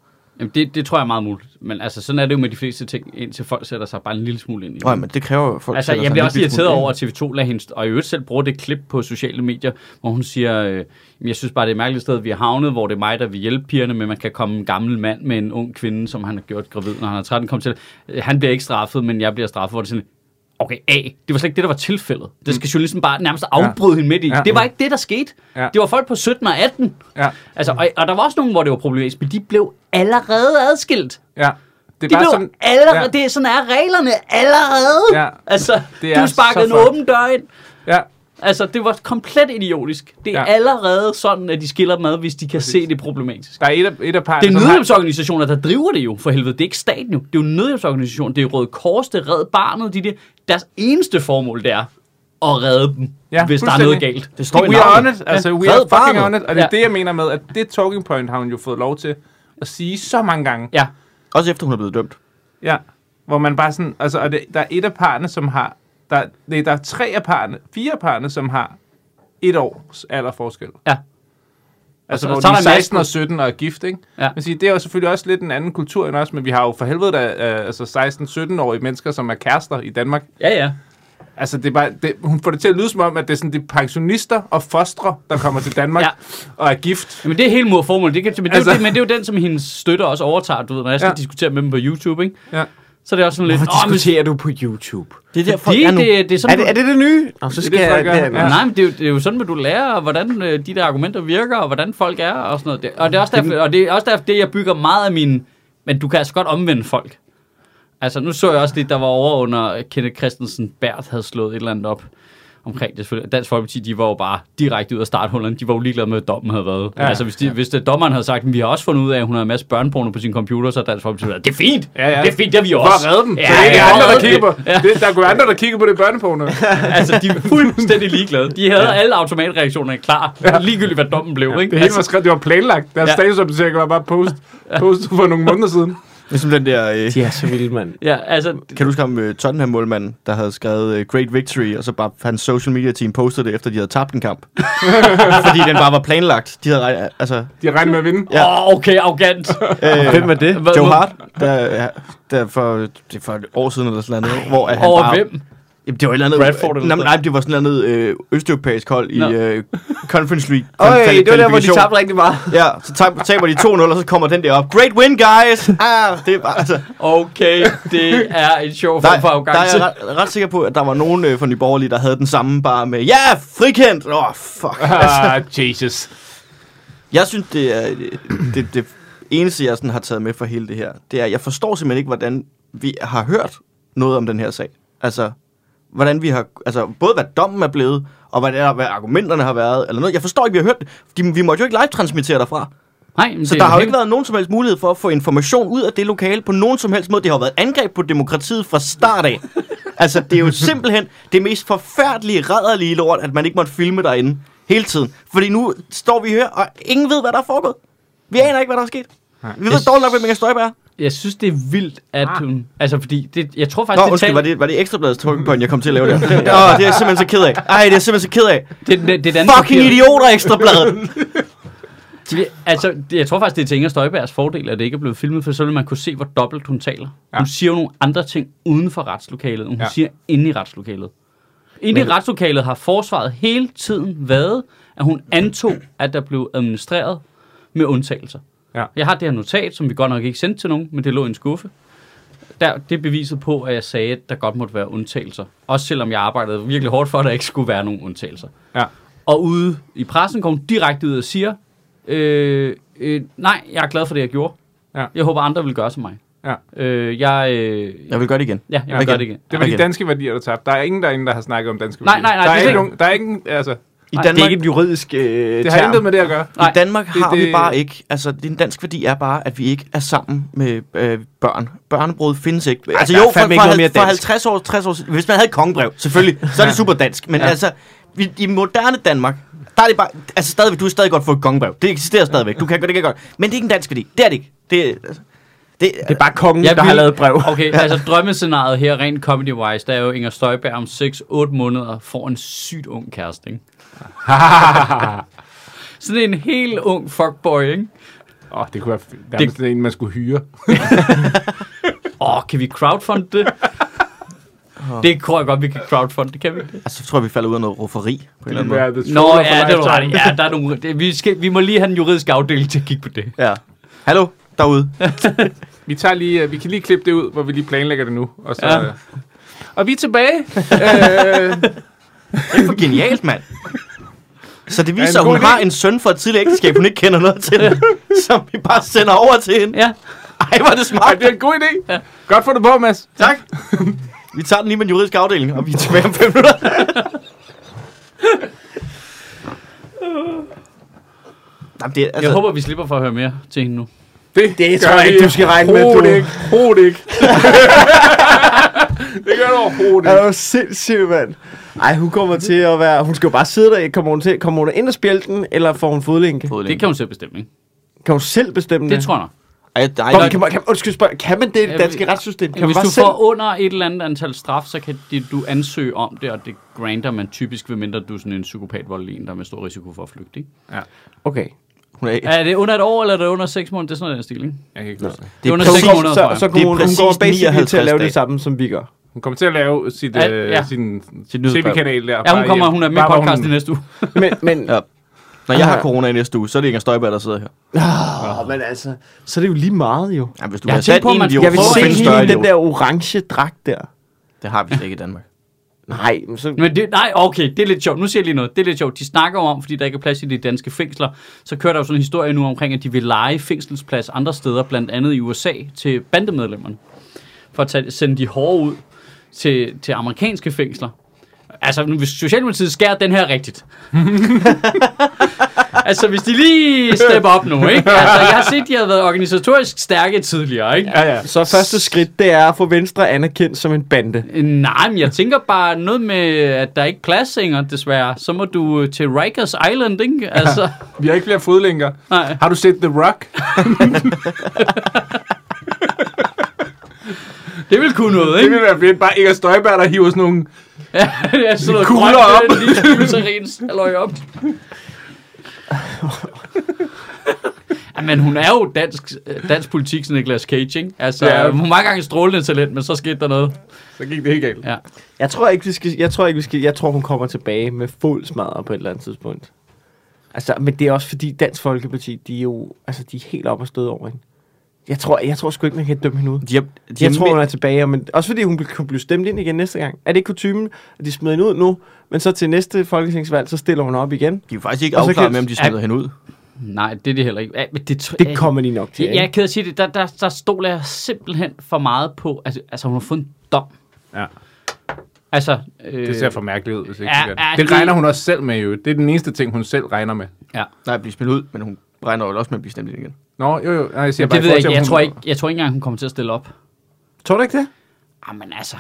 Jamen, det, det tror jeg er meget muligt. Men altså, sådan er det jo med de fleste ting, indtil folk sætter sig bare en lille smule ind i det. Nej, men det kræver jo, folk Altså, jeg bliver også irriteret over, at TV2 lader hende, og i øvrigt selv bruger det klip på sociale medier, hvor hun siger, øh, "Jamen, jeg synes bare, det er et mærkeligt sted, vi har havnet, hvor det er mig, der vil hjælpe pigerne, men man kan komme en gammel mand med en ung kvinde, som han har gjort gravid, når han er 13, kom til. Øh, Han bliver ikke straffet, men jeg bliver straffet, hvor det er sådan, okay, A, det var slet ikke det, der var tilfældet. Det skal journalisten bare nærmest afbryde hende midt i. Ja. Det var ikke det, der skete. Ja. Det var folk på 17 og 18. Ja, Altså, og, og der var også nogen, hvor det var problematisk, men de blev allerede adskilt. ja. Det er De blev sådan... allerede, ja. det er sådan er reglerne allerede. Ja. Altså, Det er du sparkede en åben dør ind. Ja, Altså, det var komplet idiotisk. Det er Ja. ja. allerede sådan, at de skiller dem ad, hvis de kan Præcis. se det problematisk. der er et af, et af parerne, Det er har- nødhjælpsorganisationer, der driver det jo, for helvede. Det er ikke staten jo. Det er jo nødhjælpsorganisationer. Det er Røde Kors, det er Red Barnet. De, de, deres eneste formål, det er at redde dem, Ja, hvis der er noget galt. Det står i We are on it. Altså, we are Red fucking Barnet. on it. Og det er Ja. det, jeg mener med, at det talking point har hun jo fået lov til at sige så mange gange. Ja, Også efter hun er blevet dømt. Ja. Hvor man bare sådan, altså, og det, der er et af parerne, som har, der, nej, der er tre af parerne, fire af parerne, som har et års alderforskel. ja. Altså, så- hvor de er en 16 og masse- 17 og er gift, ikke? Ja. Men sige, det er jo selvfølgelig også lidt en anden kultur end os, men vi har jo for helvede da, øh, altså 16-17-årige mennesker, som er kærester i Danmark. Ja, ja. Altså, det er bare, det, hun får det til at lyde som om, at det er sådan de pensionister og fostre, der kommer til Danmark [LAUGHS] Ja. og er gift. Men det er helt mod formålet. Det kan, men, det er Altså- jo det, men det er jo den, som hendes støtter også overtager, du ved, når jeg skal ja. diskutere med dem på YouTube, ikke? Ja. Så er det også sådan lidt... Hvorfor "Åh, men diskuterer du på YouTube? Det er der, folk det, er nu. det, det er Er sådan, det, er det det nye? Nå, så er skal det, jeg... det- Ja. Nej, men det er, jo, det er jo sådan, at du lærer, hvordan øh, de der argumenter virker, og hvordan folk er, og sådan noget. Og det er også derfor, og det er også derfor, det jeg bygger meget af min... Men du kan altså godt omvende folk. Altså, nu så jeg også lidt, der var over under Kenneth Christensen Bært havde slået et eller andet op omkring det selvfølgelig. Dansk Folkeparti, de var jo bare direkte ud af starthullerne. De var jo ligeglade med, at dommen havde været. Ja. Ja. Altså, hvis, de, hvis det, dommeren havde sagt, at vi har også fundet ud af, at hun har en masse børneporno på sin computer, så Dansk Folkeparti været, det er fint. Ja, ja. Det er fint, det har vi også. at redde dem. Ja, Ja, det er ikke ja, andre, der kigger på. Ja. Det, der kunne andre, der kigger på det børneporno. [LAUGHS] Altså, de var fuldstændig ligeglade. De havde ja. alle automatreaktionerne klar. Ja. Ligegyldigt, hvad dommen blev, ikke? Det hele altså, var skrevet, det var planlagt. Deres Ja. ja. statusopdatering var bare post, postet for nogle måneder siden. Ligesom den der... Øh, De er så vilde, mand. [LAUGHS] ja, altså, Kan du huske ham, uh, Tottenham-målmanden, der havde skrevet uh, Great Victory, og så bare hans social media team postede det, efter de havde tabt en kamp? [LAUGHS] Fordi den bare var planlagt. De havde, rej- altså, De har regnet med at vinde. Ja. ja. oh, okay, arrogant. øh, Hvem er det? Joe Hart, der, ja, der for, det er for et år siden eller sådan noget, hvor at han Over bare... hvem? Jamen, det var et eller andet... Bradford eller nej, nej, det var sådan noget øh, østeuropæisk hold i øh, Conference League. [LAUGHS] Øj, kvali- det var der, hvor de tabte rigtig meget. [LAUGHS] Ja, så tab- taber de 2-0, og så kommer den der op. Great win, guys! [LAUGHS] Ah, det er bare, altså, Okay, det er en sjov form for der er jeg ret, ret, sikker på, at der var nogen øh, fra Nye Borgerlige, der havde den samme bare med, ja, frikendt! Åh, oh, fuck. Ah, Jesus. Jeg synes, det er det, det, det eneste, jeg sådan har taget med for hele det her, det er, jeg forstår simpelthen ikke, hvordan vi har hørt noget om den her sag. Altså, hvordan vi har, altså både hvad dommen er blevet, og hvad, er, hvad argumenterne har været, eller noget. Jeg forstår ikke, vi har hørt det. Fordi vi måtte jo ikke live-transmittere derfra. Nej, men Så der er har jo ikke været nogen som helst mulighed for at få information ud af det lokale på nogen som helst måde. Det har jo været et angreb på demokratiet fra start af. [LAUGHS] altså, det er jo simpelthen det mest forfærdelige, rædderlige lort, at man ikke måtte filme derinde hele tiden. Fordi nu står vi her, og ingen ved, hvad der er foregået. Vi aner ikke, hvad der er sket. Vi ved dårligt nok, hvem Inger Støjberg er. Jeg synes, det er vildt, at hun... Altså, fordi det, jeg tror Nå, faktisk, undskyld, det, var det, var det ekstrabladets talking point, jeg kom til at lave der? [LAUGHS] Åh, det er jeg simpelthen så ked af. Ej, det er jeg simpelthen så ked af. det, det, det, andet Fucking papir- idioter, ekstrabladet. [LAUGHS] Det- Altså, det, jeg tror faktisk, det er til Inger Støjbergs fordel, at det ikke er blevet filmet, for så vil man kunne se, hvor dobbelt hun taler. Ja. Hun siger jo nogle andre ting uden for retslokalet, end hun ja. Siger inde i retslokalet. Inde i retslokalet har forsvaret hele tiden været, at hun antog, at der blev administreret med undtagelser. Ja. Jeg har det her notat, som vi godt nok ikke sendte til nogen, men det lå i en skuffe. Der, det beviset på, at jeg sagde, at der godt måtte være undtagelser. Også selvom jeg arbejdede virkelig hårdt for, at der ikke skulle være nogen undtagelser. Ja. Og ude i pressen kom direkte ud og siger, øh, øh, nej, jeg er glad for det, jeg gjorde. Ja. Jeg håber, andre vil gøre som mig. Ja. Øh, jeg, øh, Jeg vil gøre det igen. ja, jeg vil gøre det igen. Det var de danske værdier, der tabte. Der er ingen derinde, der har snakket om danske Nej, værdier. nej, nej, Der er det er ikke nogen, der er ikke, altså, I Nej, Det er Danmark, ikke et juridisk øh, det har term. intet med det at gøre. Nej, I Danmark har det- vi det- bare ikke, altså din dansk værdi er bare, at vi ikke er sammen med øh, børn. Børnebrud findes ikke. Ej, altså er jo, ikke for, for dansk. 50 år, 60 år, hvis man havde et kongebrev, selvfølgelig, så er det super dansk. Men Ja. altså, vi, i moderne Danmark, der er det bare, altså stadigvæk, du er stadig godt få et kongebrev. Det eksisterer stadigvæk, du kan, det kan godt. Men det er ikke en dansk værdi. Det er det ikke. Det, altså, det, Det er bare kongen, Jeg der har vil- lavet brev. Okay, altså drømmescenariet her, rent comedy-wise, der er jo Inger Støjberg om 6-8 måneder får en sygt ung kæreste, ikke? [LAUGHS] Sådan en helt ung fuckboy, ikke? Åh, oh, det kunne være det... en, man skulle hyre. [LAUGHS] Åh, kan vi crowdfund det? det tror jeg godt, vi kan crowdfund det, kan vi ikke altså, så tror jeg, vi falder ud af noget rufferi på en eller anden måde. Nå, ja, det er du ret i. lifetime. Ja, der er nogle, det, vi, skal, vi må lige have den juridiske afdeling til at kigge på det. Ja. Hallo, derude. [LAUGHS] Vi, tager lige, øh, vi kan lige klippe det ud, hvor vi lige planlægger det nu. Og, så, Ja. ja. og vi er tilbage. øh, [LAUGHS] Det er for genialt, mand. Så det viser, at hun idé. har en søn fra et tidligere ægteskab, hun ikke kender noget til, [LAUGHS] som vi bare sender over til hende. Ja, Ej, hvor er det ej, smart. det er en god idé. Ja. Godt få det på, Mads. Tak. Vi tager den lige med den juridiske afdeling, og vi er tilbage om fem minutter. Jamen, det er, jeg altså, håber, vi slipper for at høre mere til hende nu. Det, Det gør tror jeg ikke, du skal regne med, du- ikke. Overhovedet ikke. [LAUGHS] det gør du overhovedet Er ikke. du sindssygt, mand? Ej, hun kommer til at være... Hun skal jo bare sidde der. Kommer hun, til, kommer hun ind og spjælde den, eller får hun fodlænke? Det kan hun selv bestemme, ikke? Kan hun selv bestemme det? Det tror jeg nok. Ej, ej, Kom, nej, kan, man, kan, undskyld, spørg, kan man det i det Ja, danske retssystem? Kan Ja, man hvis bare du selv... får under et eller andet antal straf, så kan de, du ansøge om det, og det granter man typisk, ved mindre du er sådan en psykopat voldelig der er med stor risiko for at flygte. Ikke? Okay. Hun er, Er det under et år, eller er det under seks måneder? Det er sådan noget, den stil, ikke? Jeg kan ikke huske det. Det er under Så, seks så, måneder, tror så, så kommer er hun, hun går basically til 59 at lave det samme, som vi gør. Hun kommer til at lave sit, Ja, øh, ja. sin, Sit tv-kanal der. Ja, hun kommer, hjem. hun er med i Bare hvor podcasten i hun- næste uge. [LAUGHS] Men, men Ja. Når jeg har corona i næste uge, så er det Inger Støjberg, der sidder her. Åh, men altså, så er det jo lige meget jo. Ja, hvis du Jeg har sat tænkt på, en man- idiot, Jeg vil se i den der orange dragt der. Det har vi slet ikke i Danmark. Nej, men så... Men det, nej, okay, det er lidt sjovt. Nu siger jeg lige noget. Det er lidt sjovt. De snakker om, fordi der ikke er plads i de danske fængsler, så kører der jo sådan en historie nu omkring, at de vil lege fængselsplads andre steder, blandt andet i USA, til bandemedlemmerne. For at tage, sende de hårde ud til, til amerikanske fængsler. Altså, nu, hvis Socialdemokratiet skærer den her rigtigt. [LAUGHS] [LAUGHS] altså, hvis de lige stepper op nu, ikke? Altså, jeg har set, de har været organisatorisk stærke tidligere, ikke? Ja, ja. Så første skridt, det er at få Venstre anerkendt som en bande. Nej, men jeg tænker bare noget med, at der ikke er plads, Inger, desværre. Så må du øh, til Rikers Island, ikke? Altså, [LAUGHS] Vi har ikke flere fodlænker. nej. Har du set The Rock? [LAUGHS] Det vil kunne noget, Det ikke? ville være fedt. Bare Inger Støjberg, der hiver sådan nogle... [LAUGHS] Ja, ja sådan noget Kugler op. øh, lige glycerins, halløj op. Men hun er jo dansk, øh, dansk politik, som Niklas Cage, ikke? Altså, Ja. hun var engang et strålende talent, men så skete der noget. Så gik det helt galt. Ja. Jeg tror ikke, vi skal, jeg tror ikke, vi skal, jeg tror, hun kommer tilbage med fuld smadret på et eller andet tidspunkt. Altså, men det er også fordi Dansk Folkeparti, de er jo, altså, de er helt op og støde over hende. Jeg tror, jeg tror sgu ikke, man kan dømme hende ud. De har, de Jeg tror, hun er tilbage, men også fordi hun kunne blive stemt ind igen næste gang. Er det ikke kutumen, at de smider hende ud nu, men så til næste folketingsvalg, så stiller hun op igen? de er jo faktisk ikke afklaret med, om de smider hende ud. Nej, det er det heller ikke. Ja, men det, Det kommer de nok til. Jeg, jeg er ked af at sige det. Der, der, der stoler jeg simpelthen for meget på... Altså, altså hun har fået en dom. Ja. Altså, øh, Det ser for mærkeligt ud, hvis ikke Ja, ja, det, ja, det det- regner hun også selv med, jo. Det er den eneste ting, hun selv regner med. Ja. Nej, blive spillet ud, men hun regner jo også med at blive stemt ind igen. Nå, jo, jo. Nej, jeg siger Det bare, ved jeg ikke. Jeg tror ikke, jeg tror ikke engang, hun kommer til at stille op. Tror du ikke det? Jamen altså,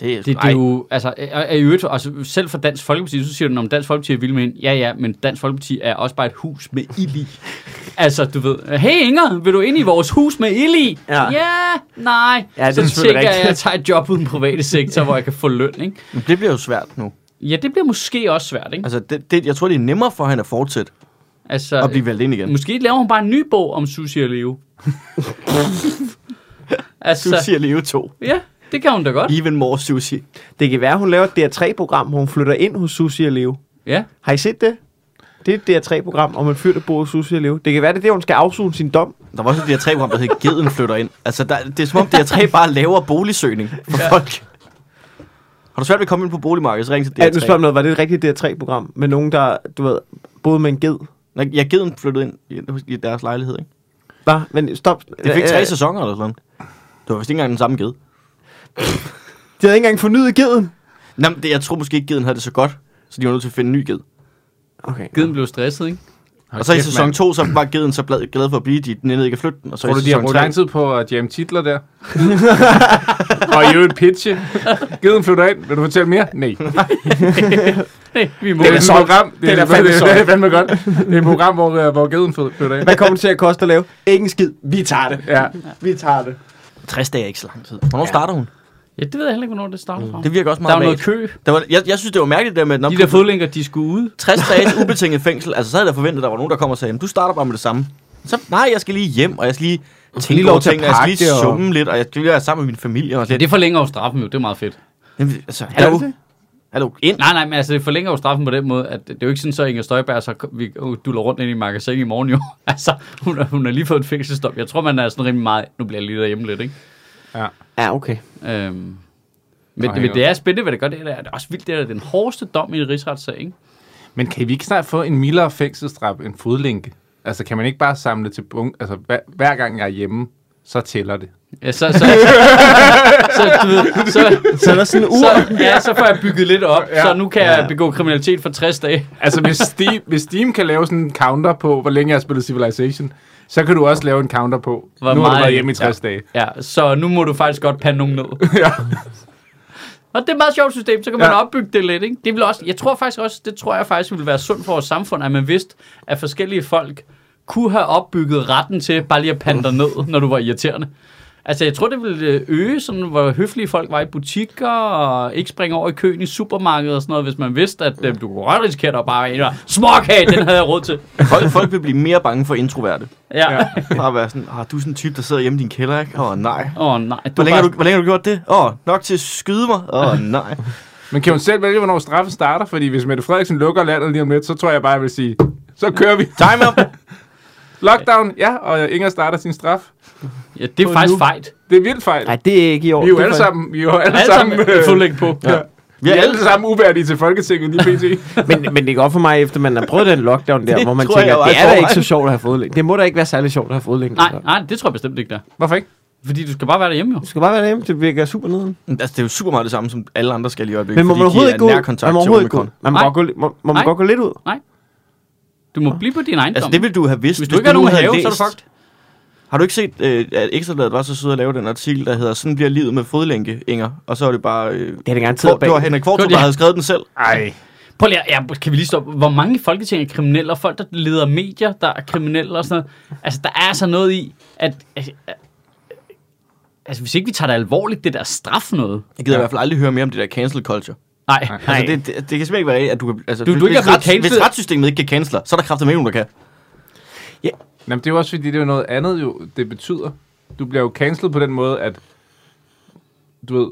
Det, er- det, det er jo... Altså, er, øvrigt, altså, selv for Dansk Folkeparti, så siger du, om Dansk Folkeparti er vild med hende. Ja, ja, men Dansk Folkeparti er også bare et hus med ild i. [LAUGHS] altså, du ved, hey Inger, vil du ind i vores hus med ild i? Ja. ja nej. Ja, det så tænker jeg, at jeg tager et job uden den private sektor, hvor jeg kan få løn, ikke? Men det bliver jo svært nu. Ja, det bliver måske også svært, ikke? Altså, det, det, jeg tror, det er nemmere for hende at fortsætte Altså, og blive valgt ind igen. Måske laver hun bare en ny bog om Sushi og Leo. [LAUGHS] altså, Sushi og Leo 2. ja, det kan hun da godt. Even more sushi. Det kan være, hun laver et DR3-program, hvor hun flytter ind hos Susie og Leo. Ja, Har I set det? Det er et DR3-program om en fyr, der bor hos Susie og Leo. Det kan være, det er det, hun skal afsone sin dom. Der var også et DR3-program, der hed Geden flytter ind. Altså, der, det er som om DR3 [LAUGHS] bare laver boligsøgning for ja. folk. Har du svært ved at komme ind på boligmarkedet, så ring til Ja, nu spørger DR3. noget. Var det et rigtigt DR3-program med nogen, der, du ved, boede med en ged? Nej, Ja, Geden flyttede ind i, i deres lejlighed, ikke? Hvad? Men stop. Det fik tre Øh, sæsoner eller sådan. Det var vist ikke engang den samme ged. [LAUGHS] De havde ikke engang fornyet geden. Nå, men det, jeg tror måske ikke, Geden havde det så godt, så de var nødt til at finde en ny ged. Okay. Giden blev stresset, ikke? Og så i kæft, sæson mand. 2, så var Geden så glad, glad for at blive, de nænede ikke at flytte den. Og så Tror i du, de har sæson brugt 3, lang tid på at jamme titler der? [LAUGHS] og i øvrigt pitche. Givet flytter ind. Vil du fortælle mere? Nej. [LAUGHS] Nej, vi må Det er et program. Det er, Den er det, fandme det, det er fandme godt. Det er et program, hvor, øh, hvor geden flytter ind. Hvad kommer det til at koste at lave? Ikke en skid. Vi tager det. Ja. Vi tager det. 60 dage er ikke så lang tid. Hvornår starter hun? Ja, det ved jeg heller ikke, hvornår det starter fra. Det virker også Der meget jo noget vagt. kø. Der var, jeg, jeg synes, det var mærkeligt der med, at når De der fodlænker, de skulle ud. 60 [LAUGHS] dages ubetinget fængsel. Altså, så havde jeg forventet, at der var nogen, der kom og sagde, "Jamen, du starter bare med det samme. Så, nej, jeg skal lige hjem, og jeg skal lige tænke lige over tingene, og jeg skal lige og- summe lidt, og jeg skal lige være sammen med min familie. Og Ja, det forlænger jo straffen jo, det er meget fedt. Jamen, altså, hallo, hallo, ind. Nej, nej, men altså, det forlænger jo straffen på den måde, at det er jo ikke sådan, så Inger Støjberg så vi duller rundt ind i magasin i morgen jo. [LAUGHS] altså, hun, har- hun har lige fået en fængselsdom. Jeg tror, man er sådan rimelig meget, nu bliver jeg lige derhjemme lidt, ikke? Ja, okay. Øhm, men, Nej, men det er spændende, hvad det gør. Det er, det er også vildt, det er den hårdeste dom i en rigsretssag, ikke? Men kan vi ikke snart få en mildere fængselsstraf end fodlænke? Altså, kan man ikke bare samle til bunke? Altså, hver, hver gang jeg er hjemme, så tæller det. Ja, så, så, så, så, du ved, så, Så er der sådan en ur. så, ja, så får jeg bygget lidt op, Ja. så nu kan jeg Ja. begå kriminalitet for 60 dage. Altså, hvis Steam, hvis Steam kan lave sådan en counter på, hvor længe jeg har spillet Civilization, så kan du også lave en counter på, Hvor nu har du meget- været hjemme i 60 dage. Ja, så nu må du faktisk godt pande nogen ned. [LAUGHS] Ja. Og det er et meget sjovt system, så kan man Ja. ja. opbygge det lidt, ikke? Det vil også, jeg tror faktisk også, det tror jeg faktisk ville være sundt for vores samfund, at man vidste, at forskellige folk kunne have opbygget retten til bare lige at pande dig ned, når du var irriterende. Altså, jeg tror, det ville øh, øge, sådan, hvor høflige folk var i butikker, og ikke springe over i køen i supermarkedet og sådan noget, hvis man vidste, at øh, du kunne godt risikere at bare være småkage, den havde jeg råd til. [LAUGHS] Folk, folk vil blive mere bange for introverte. Ja. Ja. Åh, Bare være sådan, ah, du er sådan en type, der sidder hjemme i din kælder, ikke? Åh, oh, nej. oh, nej. Du Hvor længe, bare- har du, hvor længe har du gjort det? Åh, oh, nok til at skyde mig? Åh, oh, [LAUGHS] nej. Men kan hun selv vælge, hvornår straffen starter? Fordi hvis Mette Frederiksen lukker landet lige om lidt, så tror jeg bare, jeg vil sige, så kører vi. Time up! [LAUGHS] Lockdown, ja, og Inger starter sin straf. Ja, det er faktisk nu. fejt. Det er vildt fejl. Nej, det er ikke i år. Vi er jo Det alle sammen, vi er jo alle, Alle sammen sammen, øh, på. ja. Vi Vi er alle sammen uværdige til Folketinget lige pt. [LAUGHS] Men, men det går for mig, efter man har prøvet den lockdown der, [LAUGHS] Det hvor man jeg tænker, det er da ikke så sjovt at have fodlænge. Det må da ikke være særlig sjovt at have fodlænge. Nej, nej, det tror jeg bestemt ikke, der. Hvorfor ikke? Fordi du skal bare være derhjemme, jo. Du skal bare være derhjemme, det virker super nederen. Altså, det er jo super meget det samme, som alle andre skal i øjeblikket. Men må man overhovedet de ikke gå er ud? Man må til overhovedet ikke gå. Man må, Nej. godt gå, må, må man Nej. godt gå lidt ud. Du må blive på din ejendom. Altså, det vil du have vidst, Hvis du ikke har nu nogen have, så er du fucked. Har du ikke set, øh, at Ekstrabladet var så sød at lave den artikel, der hedder Sådan bliver livet med fodlænke, Inger? Og så var det bare... Øh, Det er det garanteret det bag. var Henrik Kvartrup, Det var der det. havde skrevet den selv. Ej. Prøv lige, ja, kan vi lige stoppe? Hvor mange i Folketinget er kriminelle, og folk, der leder medier, der er kriminelle og sådan noget? Altså, der er altså noget i, at... Altså, hvis ikke vi tager det alvorligt, det der straf noget. Jeg gider Ja. i hvert fald aldrig høre mere om det der cancel culture. Nej, Altså, det, det, det kan simpelthen ikke være, at du kan... Altså, Du- hvis, du ikke hvis, er rets, hvis retssystemet ikke kan cancele, så er der kraftigt med nogen, der kan. Jamen, det er jo også fordi, det er noget andet, jo, det betyder. Du bliver jo cancelled på den måde, at du ved,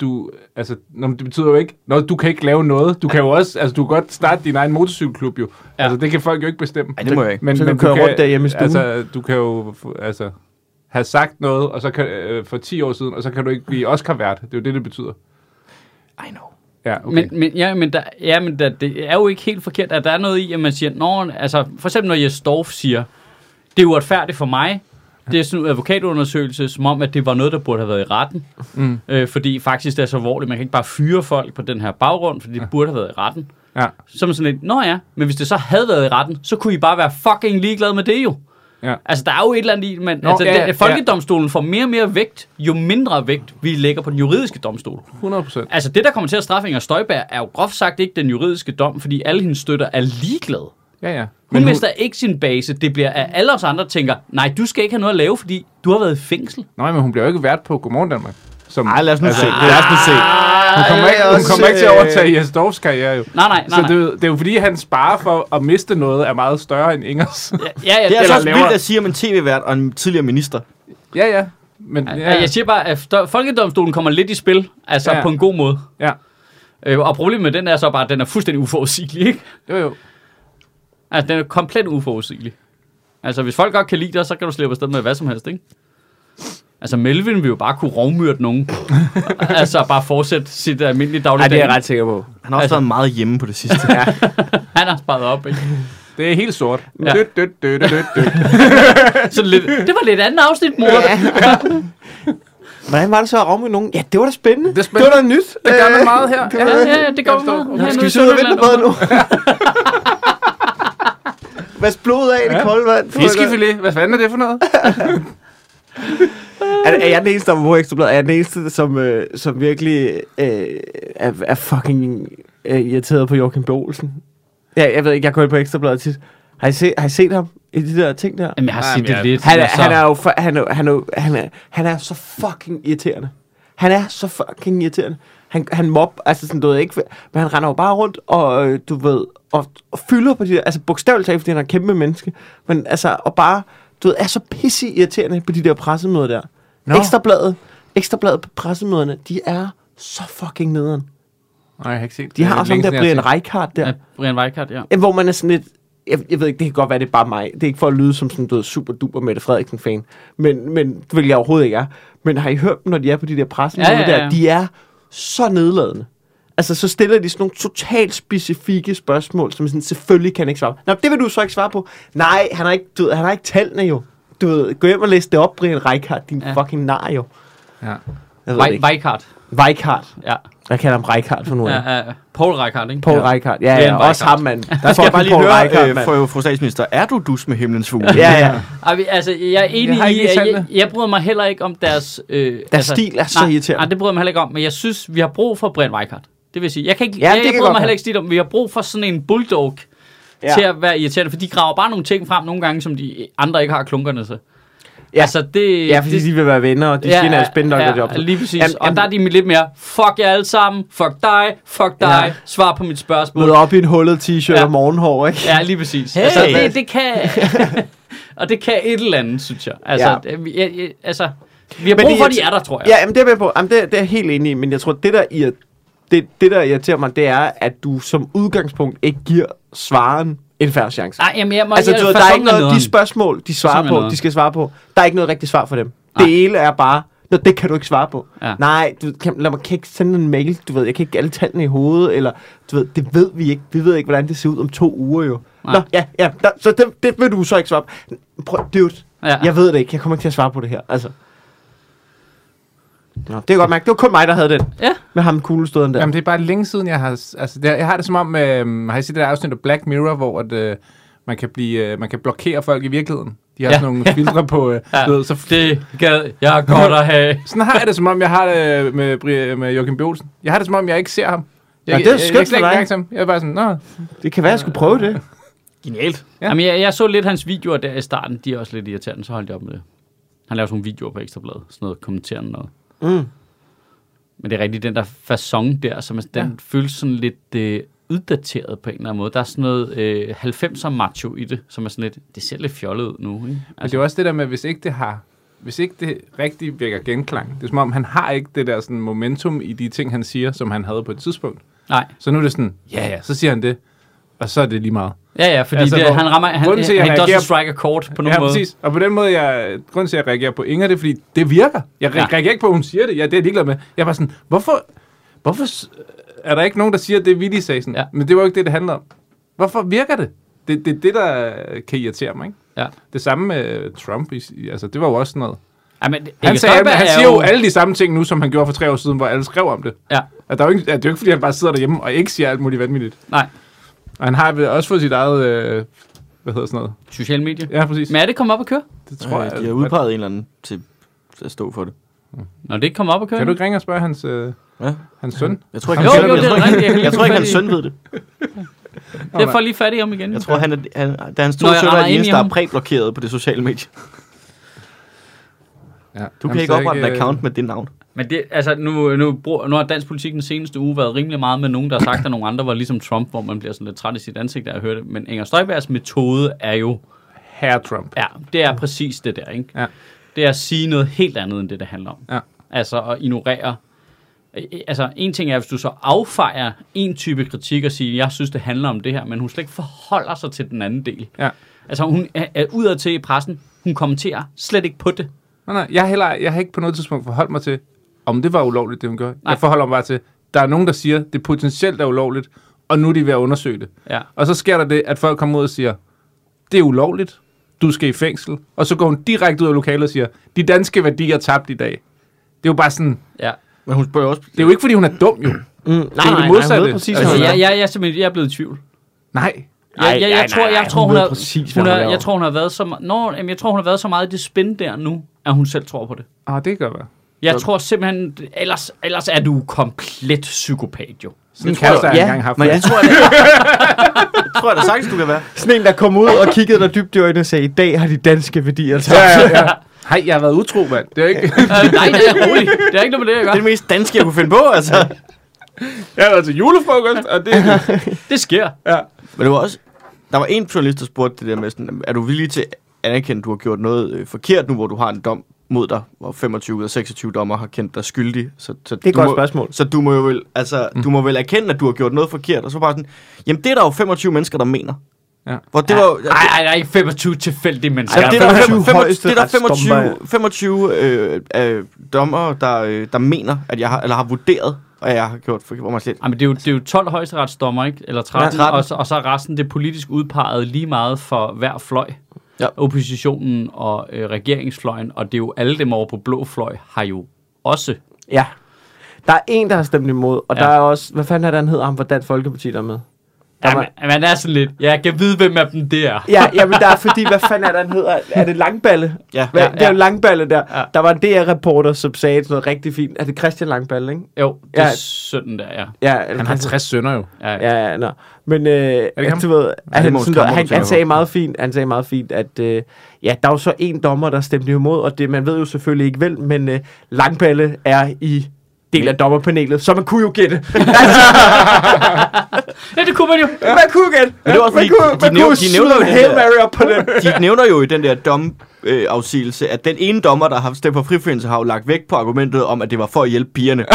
du, altså, nå, det betyder jo ikke, når du kan ikke lave noget. Du kan jo også, altså, du kan godt starte din egen motorcykelklub jo. Ja. Altså, det kan folk jo ikke bestemme. Ej, det må jeg ikke. Men, Så kan men du køre rundt derhjemme i stuen. Altså, du kan jo, altså, have sagt noget, og så kan, øh, for 10 år siden, og så kan du ikke blive Oscar-vært. Det er jo det, det betyder. I know. Ja, okay. Men, men, ja, men, der, ja, men der, det er jo ikke helt forkert, at der er noget i, at man siger, Nå, altså, for eksempel når Jes Dorf siger, det er uretfærdigt for mig, det er sådan en advokatundersøgelse, som om, at det var noget, der burde have været i retten. Mm. Øh, fordi faktisk det er så alvorligt, man kan ikke bare fyre folk på den her baggrund, fordi det burde have været i retten. Ja. Så man sådan lidt, nå ja, men hvis det så havde været i retten, så kunne I bare være fucking ligeglade med det jo. Ja. Altså, der er jo et eller andet i, men Nå, altså, ja, ja, ja. folkedomstolen får mere og mere vægt, jo mindre vægt vi lægger på den juridiske domstol. 100 procent. Altså, det, der kommer til at straffe Inger Støjberg, er jo groft sagt ikke den juridiske dom, fordi alle hendes støtter er ligeglade. Ja, ja. Hun Men mister ikke sin base. Det bliver, at alle os andre tænker, nej, du skal ikke have noget at lave, fordi du har været i fængsel. Nej, men hun bliver jo ikke vært på Godmorgen Danmark. Som, Ej, lad os nu altså, se. Lad os nu se. Hun kommer ikke, hun kommer ikke til at overtage Jes Dorfs karriere jo. Nej, nej, nej. Så nej. det, er jo- det er jo fordi, hans spare for at miste noget er meget større end Ingers. Ja, ja, ja, Det er altså også vildt at sige om en tv-vært og en tidligere minister. ja, ja. Men, Ja. ja, Jeg siger bare, at folkedomstolen kommer lidt i spil, altså Ja. ja. på en god måde. ja. Øh, og problemet med den er så bare, at den er fuldstændig uforudsigelig, ikke? Jo, jo. Altså, den er komplet uforudsigelig. Altså, hvis folk godt kan lide dig, så kan du slippe afsted med hvad som helst, ikke? Altså, Melvin vil jo bare kunne rovmyrde nogen. [LAUGHS] altså, bare fortsætte sit almindelige Nej, dagligdag. det er jeg ret sikker på. Han har også Altså- været meget hjemme på det sidste. [LAUGHS] ja. Han har sparet op, ikke? Det er helt sort. Ja. Dødt, dødt, dødt, dødt, dødt. [LAUGHS] Så lidt, det var lidt andet afsnit, mor. Hvordan var det så at med nogen? Ja, det var da spændende. Det er spændende. Det var da nyt. Det gør man meget her. det Ja, ja, ja, det går meget. Okay. Skal vi sidde og vente på nu? Vask blod af i det Ja. kolde vand. Fiskefilet. Hvad fanden er det for noget? Er, er jeg den eneste, der var på Ekstrabladet? Er jeg den eneste, som, øh, som virkelig øh, er, er fucking øh, irriteret på Joachim B. Olsen? Ja, jeg ved ikke, jeg går ind på Ekstrabladet tit. Har I, set, har I set ham i de der ting der? Jamen, jeg har set det jeg- lidt. Han er, han er jo for, han er, han er, han er, han er så fucking irriterende. Han er så fucking irriterende. Han, han mob, altså sådan, du ved ikke, men han render jo bare rundt, og øh, du ved, og, og fylder på de der, altså bogstaveligt talt, fordi han er en kæmpe menneske, men altså, og bare, du ved, er så pisse irriterende på de der pressemøder der. No. Ekstrabladet, Ekstrabladet på pressemøderne, de er så fucking nederen. Nej, jeg har ikke set De har også ham der Brian. Reichardt der, Ja, Brian Weikart, ja. Hvor man er sådan lidt... Jeg, jeg ved ikke, det kan godt være, det er bare mig. Det er ikke for at lyde som sådan noget super duper Mette Frederiksen-fan. Men, men det vil jeg overhovedet ikke er. Men har I hørt dem, når de er på de der pressen? Ja, ja, ja. Der? De er så nedladende. Altså, så stiller de sådan nogle totalt specifikke spørgsmål, som sådan, selvfølgelig kan jeg ikke svare på. Nå, det vil du så ikke svare på. Nej, han har ikke, du ved, han har ikke tallene jo. Du ved, gå hjem og læs det op, Brian Reichardt, din Ja. ja. fucking nar jo. Ja. Jeg. Weikart. Reichardt. Ja. Jeg kalder ham Reichardt for nu. Ja, Ja, ja. Paul Reichardt, ikke? Paul ja. Reichardt. Ja, Brian ja, også Reichardt. ham, mand. Der skal jeg bare lige Paul høre, Reichardt, øh, mand. fru, statsminister, er du dus med himlens fugle? Ja, ja. Ej, altså, jeg er enig Jeg i, jeg, tallene. jeg bryder mig heller ikke om deres... Øh, deres stil er så nej, irriterende. Nej, det bryder jeg mig heller ikke om, men jeg synes, vi har brug for Brian Weikart. Det vil sige, jeg kan ikke, Ja, ja, jeg, jeg bryder mig heller ikke om, vi har brug for sådan en bulldog Ja. ja. til at være irriterende, for de graver bare nogle ting frem nogle gange, som de andre ikke har klunkerne til. Ja. Altså, det... Ja, fordi det, de vil være venner, og de ja, siger, at spændende ja, job. lige præcis. Jamen, og der er de lidt mere, fuck jer alle sammen, fuck dig, fuck dig, Ja. svar på mit spørgsmål. Møder op i en hullet t-shirt Ja. og morgenhår, ikke? Ja, lige præcis. Hey. Altså, det, det kan... [LAUGHS] og det kan et eller andet, synes jeg. Altså, Ja. ja. det, jeg, jeg, altså vi har brug for, at de er der, tror jeg. Ja, jamen, det er jeg på. Jamen, det, det er jeg helt enig i, men jeg tror, det der, irri- det, det, der irriterer mig, det er, at du som udgangspunkt ikke giver svaren en færre chance. Nej, jamen, jeg må, altså, jeg, du der er ikke noget, nederen. de spørgsmål, de svarer er på, nederen. de skal svare på, der er ikke noget rigtigt svar for dem. Nej. Det hele er bare, Nå, det kan du ikke svare på. Ja. Nej, du kan, lad mig kan ikke sende en mail, du ved, jeg kan ikke alle tallene i hovedet, eller, du ved, det ved vi ikke. Vi ved ikke, hvordan det ser ud om to uger jo. Nej. Nå, ja, ja, der, så det, det vil du så ikke svare på. Prøv, dude, Ja. jeg ved det ikke, jeg kommer ikke til at svare på det her, altså. Nå, det kan jeg godt mærke, det var kun mig, der havde den, Ja. med ham kuglestøden der. Jamen, det er bare længe siden, jeg har... Altså, det, jeg har det som om... Øh, har I set det der afsnit af Black Mirror, hvor at, øh, man, kan blive, øh, man kan blokere folk i virkeligheden? De har Ja. sådan nogle filtre på... Øh, Ja. ved, så, Det gad jeg godt at have. sådan har jeg det, som om jeg har det med, Bri- med Joachim B. Olsen. Jeg har det, som om jeg ikke ser ham. Jeg, Ja, det er jeg, skønt jeg, jeg, dig. mærke til ham. Jeg er bare sådan, nå, Det kan være, jeg skulle prøve det. Genialt. Ja. Jamen, jeg, jeg så lidt hans videoer der i starten. De er også lidt irriterende, så holdt jeg op med det. Han laver sådan nogle videoer på Ekstrabladet. Sådan noget kommenterende noget. Mm. Men det er rigtigt, den der fasong der, som er, den Ja. føles sådan lidt øh, uddateret på en eller anden måde. Der er sådan noget øh, 90'er macho i det, som er sådan lidt, det ser lidt fjollet ud nu. Ikke? Men det er også det der med, hvis ikke det har hvis ikke det rigtig vækker genklang, det er som om, han har ikke det der sådan momentum i de ting, han siger, som han havde på et tidspunkt. Nej, Så nu er det sådan, ja ja, så siger han det, og så er det lige meget. ja ja, fordi Altså, det, hvor- han rammer, han, til, han, han reagerer- doesn't strike a chord på nogen ja, måde. præcis. Og på den måde, jeg, grunden til, at jeg reagerer på Inger, det er, fordi det virker. Jeg Ja. ja. reagerer ikke på, at hun siger det. Ja, det er jeg ligeglad med. Jeg bare sådan, hvorfor, hvorfor, er der ikke nogen, der siger, at det er vildt sagde sådan? Ja. Men det var jo ikke det, det handler om. Hvorfor virker det? Det er det, det, der kan irritere mig, ikke? Ja. Det samme med Trump, altså det var jo også sådan noget. Ej, men Han, sagde, Støjberg han er siger jo alle de samme ting nu, som han gjorde for tre år siden, hvor alle skrev om det. Ja, At der er jo ikke, at det er jo ikke, fordi han bare sidder derhjemme og ikke siger alt muligt vanvittigt. nej. Og han har også fået sit eget, øh, hvad hedder sådan noget? Sociale medier. Ja, præcis. Men er det kommet op at køre? det tror jeg, de har udpeget en eller anden til at stå for det. Nå, det er ikke kommet op at køre. Kan du ikke ringe og spørge hans, øh, Ja. hans søn? Jeg tror ikke, Jo, han, jo, jeg, det er tror. Jeg ikke, kan jeg tror ikke, hans søn ved det. Det får lige fat i ham igen. Jeg tror, han er, han, da hans to Når sønner er de eneste, der er præblokeret på det sociale medie. Ja. Du kan ikke oprette en account med det navn. Men det, altså, nu, nu, nu har dansk politik den seneste uge været rimelig meget med nogen, der har sagt, at nogle andre var ligesom Trump, hvor man bliver sådan lidt træt i sit ansigt af at høre det. Men Inger Støjbergs metode er jo, Herre Trump. ja, det er præcis det der, ikke? Ja. Det er at sige noget helt andet, end det, det handler om. Ja. Altså at ignorere. Altså, en ting er, hvis du så affejer en type kritik og siger, jeg synes, det handler om det her, men hun slet ikke forholder sig til den anden del. Ja. Altså, hun er, er udad til i pressen, hun kommenterer slet ikke på det. Nej, nej, jeg heller, jeg har ikke på noget tidspunkt forholdt mig til, om det var ulovligt, det hun gjorde. Nej. Jeg forholder mig bare til, der er nogen, der siger, det potentielt er ulovligt, og nu er de ved at undersøge det. Ja. Og så sker der det, at folk kommer ud og siger, det er ulovligt, du skal i fængsel. Og så går hun direkte ud af lokalet og siger, de danske værdier er tabt i dag. Det er jo bare sådan, Ja. Men hun spørger også... det er jo ikke, fordi hun er dum jo. Mm, nej, det nej, modsatte. nej, hun ved præcis, Altså, jeg, er. jeg, jeg, er simpelthen, jeg er blevet i tvivl. Nej. Jeg, Nej, jeg, tror, nej, jeg hun tror, hun, har, præcis, hun har, jeg tror, hun har været så meget, nå, jamen, jeg tror, hun har været så meget i det spin der nu, at hun selv tror på det. Ah, det kan godt være. Jeg tror simpelthen, ellers, ellers er du komplet psykopat jo. Sådan en tror jeg- ja, engang haft. Men det tror jeg, det tror jeg da sagtens, du kan være. Sådan en, der kom ud og kiggede dig dybt i øjnene og sagde, i dag har de danske værdier tabt. Ja, ja, ja. [LAUGHS] Hej, jeg har været utro, mand. Det er ikke... øh, nej, nej, rolig. Det er ikke noget med det, jeg Det er gør. det mest danske, jeg kunne finde på, altså. Jeg har været til julefrokost, og det er [LAUGHS] det. Det sker. Ja. Men det var også... Der var en journalist, der spurgte det der med sådan, er du villig til at anerkende, at du har gjort noget øh, forkert nu, hvor du har en dom mod dig, hvor 25 ud af 26 dommer har kendt dig skyldig. Så, så Det er et du godt må, spørgsmål. Så du må jo vel, altså, mm. du må vel erkende, at du har gjort noget forkert, og så bare sådan, jamen det er der jo 25 mennesker, der mener. Ja. Hvor det var jo... Nej, nej, der er ikke 25 tilfældige mennesker. Ja, Ej, det er er der, 25 fem, fem, højeste det er der 25, retsdommer. 25 øh, øh, dommer, der, øh, der mener, at jeg har, eller har vurderet, at jeg har gjort forkert, hvor man slet... Ej, men det er, jo, det er jo 12 højesteretsdommer, ikke? Eller 13, Ja, 13. Og, så, og så er resten det politisk udpeget lige meget for hver fløj. Ja. Oppositionen og øh, regeringsfløjen, og det er jo alle dem over på blå fløj, har jo også. Ja. Der er en, der har stemt imod, og Ja. der er også, hvad fanden er det, han hedder ham fra Dansk Folkeparti, der er med? Der Ja, var- man, man er sådan lidt, jeg kan vide, hvem af dem det er. Ja, ja, men der er fordi, hvad fanden er det, han hedder? Er det Langballe? Ja, Hvad, Ja, det er jo ja. Langballe der. Ja. Der var en DR-reporter, som sagde noget rigtig fint. Er det Christian Langballe, ikke? Jo, det er Ja. sådan der, ja. Ja, Han har Christian- 60 sønner jo. ja, ja. Ja, ja, nå. Men øh, ikke ham? du ved, at det han, sådan, han, han sagde meget fint, han sagde meget fint, at øh, ja, der er jo så en dommer, der stemte imod, og det man ved jo selvfølgelig ikke vel, men øh, Langballe er i del af dommerpanelet, så man kunne jo gætte. [LAUGHS] ja, det kunne man jo. man kunne jo gætte. Men det var også man kunne, de man næv- kunne de nævner jo Hail der- Mary op på den. De nævner jo i den der domafsigelse, at den ene dommer, der har stemt for frifindelse, har jo lagt vægt på argumentet om, at det var for at hjælpe pigerne. [LAUGHS]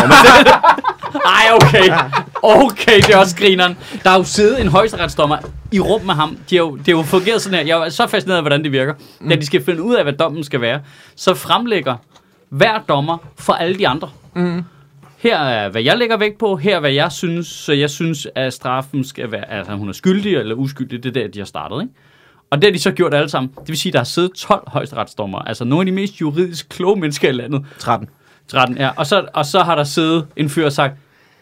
Ej, okay. Okay, det er også grineren. Der har jo siddet en højesteretsdommer i rum med ham. De har jo, det har jo fungeret sådan her. Jeg er så fascineret af, hvordan det virker. Mm. Da de skal finde ud af, hvad dommen skal være, så fremlægger hver dommer for alle de andre. Mm. Her er, hvad jeg lægger vægt på. Her er, hvad jeg synes. Så jeg synes, at straffen skal være, altså hun er skyldig eller uskyldig. Det er der, de har startet, ikke? Og det har de så gjort alle sammen. Det vil sige, at der har siddet 12 højesteretsdommer. Altså nogle af de mest juridisk kloge mennesker i landet. 13. 13, ja. Og så, og så har der siddet en fyr og sagt,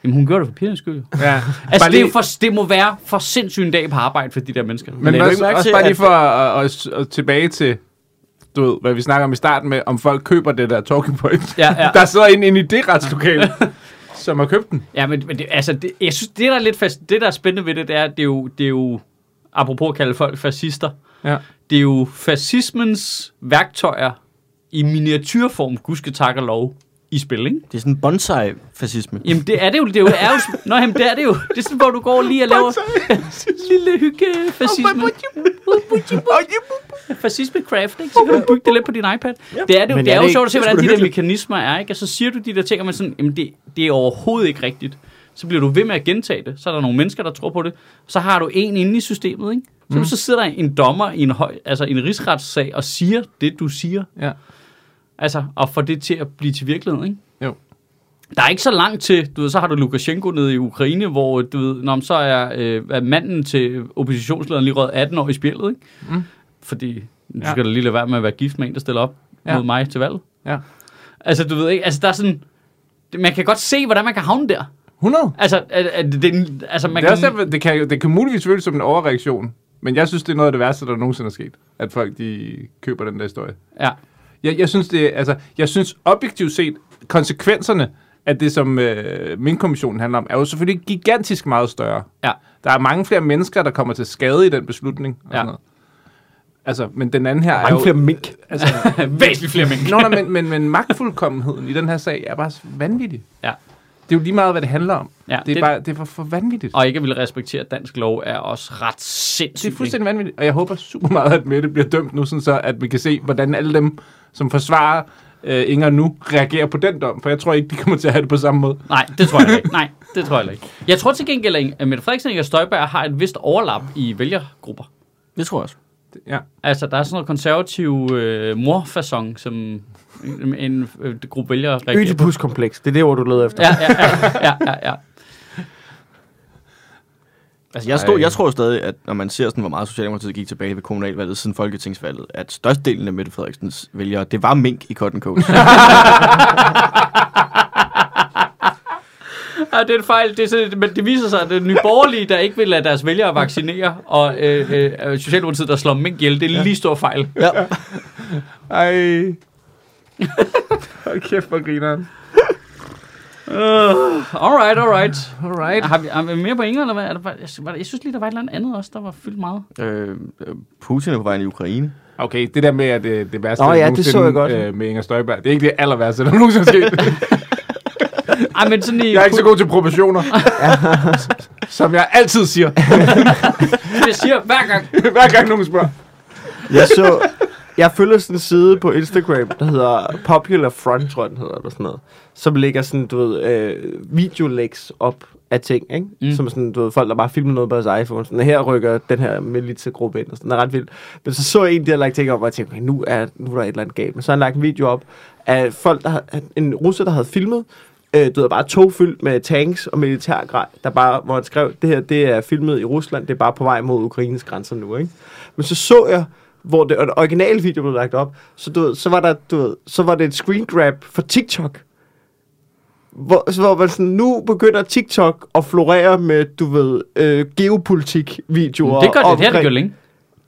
jamen hun gør det for pigernes skyld. jo." Ja. [LAUGHS] Altså, det, er for, det må være for sindssygt en dag på arbejde for de der mennesker. Men du også, ikke mærke også til, bare lige at- for at, at, at, at tilbage til, du ved, hvad vi snakker om i starten med, om folk køber det der talking point. Ja, ja. [LAUGHS] Der sidder en inde i det retslokale, [LAUGHS] som har købt den. Ja, men, men det, altså, det, jeg synes, det der er lidt fast, det der er spændende ved det, det er, det er jo, det er jo apropos at kalde folk fascister, Ja. det er jo fascismens værktøjer i miniatyrform, gudske tak og lov, i spil, ikke? Det er sådan en bonsai-fascisme. Jamen, det er det jo. Det er jo, er jo Nå, jamen, det er det jo. Det er sådan, hvor du går lige og laver [LAUGHS] lille hygge fascisme. Craft, ikke? Så kan du bygge det lidt på din iPad. Det er, det, Men det er er det jo ikke- sjovt at se, hvordan de der mekanismer er, ikke? Og så siger du de der ting, og man sådan, jamen det, det er overhovedet ikke rigtigt. Så bliver du ved med at gentage det. Så er der nogle mennesker, der tror på det. Så har du en inde i systemet, ikke? Så, mm. så sidder der en dommer i en, høj, altså en rigsretssag og siger det, du siger. Ja. Altså, og får det til at blive til virkelighed, ikke? Der er ikke så langt til, du ved, så har du Lukashenko nede i Ukraine, hvor du ved, når så er, øh, er manden til oppositionslederen lige røget 18 år i spillet, ikke? Mm. Fordi du Ja. skal da lige lade være med at være gift med en, der stiller op ja. Mod mig til valg. Ja. Altså, du ved ikke, altså der er sådan, man kan godt se, hvordan man kan havne der. 100. Altså, at, at det, altså man Det, er kan, også det, kan, det kan muligvis føles som en overreaktion, men jeg synes, det er noget af det værste, der nogensinde er sket, at folk de køber den der historie. ja, Jeg, jeg synes, det, altså, jeg synes objektivt set, konsekvenserne af det, som øh, min kommission handler om, er jo selvfølgelig gigantisk meget større. ja, Der er mange flere mennesker, der kommer til skade i den beslutning. Og Ja. sådan noget. Altså, men den anden her er Mange jo... flere mink. Altså, [LAUGHS] væsentligt flere mængder. Nå, nej, men, men, men magtfuldkommenheden i den her sag er bare vanvittig. Ja. Det er jo lige meget, hvad det handler om. Ja, det, er det- bare, det er for, for vanvittigt. Og ikke at ville respektere dansk lov er også ret sindssygt. Det er fuldstændig vanvittigt, og jeg håber super meget, at Mette bliver dømt nu, sådan så at vi kan se, hvordan alle dem, som forsvarer øh, Inger nu, reagerer på den dom, for jeg tror ikke, de kommer til at have det på samme måde. Nej, det tror jeg ikke. [LAUGHS] Nej, det tror jeg ikke. Jeg tror til gengæld, at Mette Frederiksen og Inger Støjberg har et vist overlap i vælgergrupper. Det tror jeg også. Ja. Altså, der er sådan noget konservativ øh, morfasong, som en, en øh, gruppe vælgere reagerer på. Ødipus-kompleks. Det er det ord, du leder efter. Ja, ja, ja, ja, ja, ja. Altså, jeg, stod, Ej. jeg tror jo stadig, at når man ser sådan, hvor meget Socialdemokratiet gik tilbage ved kommunalvalget siden Folketingsvalget, at størstedelen af Mette Frederiksens vælgere, det var mink i Cotton Coats. [LAUGHS] Ja, det er en fejl. Det er sådan, men det viser sig, at det er nye borgerlige, der ikke vil lade deres vælgere vaccinere, og øh, øh, Socialdemokratiet, der slår mink ihjel. Det er en lige stor fejl. ja. Ej. Hold kæft, hvor grineren. Alright, alright. Alright. Har vi, har vi mere på Inger, eller hvad? Er der, bare- jeg, var- jeg synes lige, der var et eller andet også, der var fyldt meget. Øh, Putin er på vej ind i Ukraine. Okay, det der med, at det, det værste Nå, ja, det så jeg godt. Øh, med Inger Støjberg, det er ikke det aller værste, der nogensinde er sket. [LAUGHS] Ej, men sådan i... Jeg er ikke så god til proportioner. [LAUGHS] Som jeg altid siger, [LAUGHS] Jeg siger hver gang. hver gang nogen spørger. Jeg så... Jeg følger sådan en side på Instagram, der hedder Popular Front, tror jeg, den hedder, eller sådan noget. Som lægger sådan, du ved, øh, videolægs op af ting, ikke? Mm. Som sådan, du ved, folk, der bare filmer noget på deres iPhone. Sådan, her rykker den her militsegruppe ind, og sådan, det er ret vildt. Men så så jeg en, der lagt ting op, og jeg tænkte, okay, nu er, nu er der et eller andet galt. Men så har han lagt en video op af folk, der en russer, der havde filmet, øh, du ved, bare tog fyldt med tanks og militærgrej, der bare, hvor han skrev, det her, det er filmet i Rusland, det er bare på vej mod Ukraines grænser nu, ikke? Men så så jeg, hvor det, og den originale video blev lagt op, så, du ved, så, var der, du ved, så var det et screen grab for TikTok. Hvor, så hvor man sådan, nu begynder TikTok at florere med, du ved, øh, geopolitik-videoer. Det gør det, det har det omkring- gjort længe.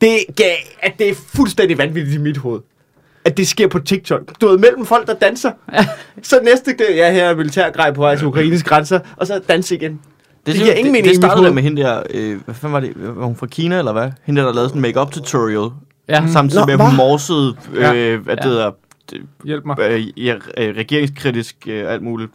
det, ja, at det er fuldstændig vanvittigt i mit hoved. At det sker på TikTok. Du ved, mellem folk, der danser. så næste, det, ja, her er militærgrej på vej til Ukraines grænser, og så danse igen. Det giver ingen mening i Det startede med hende der, øh, hvad fanden var det, var hun fra Kina eller hvad? Hende der, der lavede sådan en make-up tutorial, Ja. samtidig Nå, med, at hun hvad? morsede, øh, Ja. hvad det Ja. hedder, Hjælp mig. øh, ja, øh, regeringskritisk, øh, alt muligt.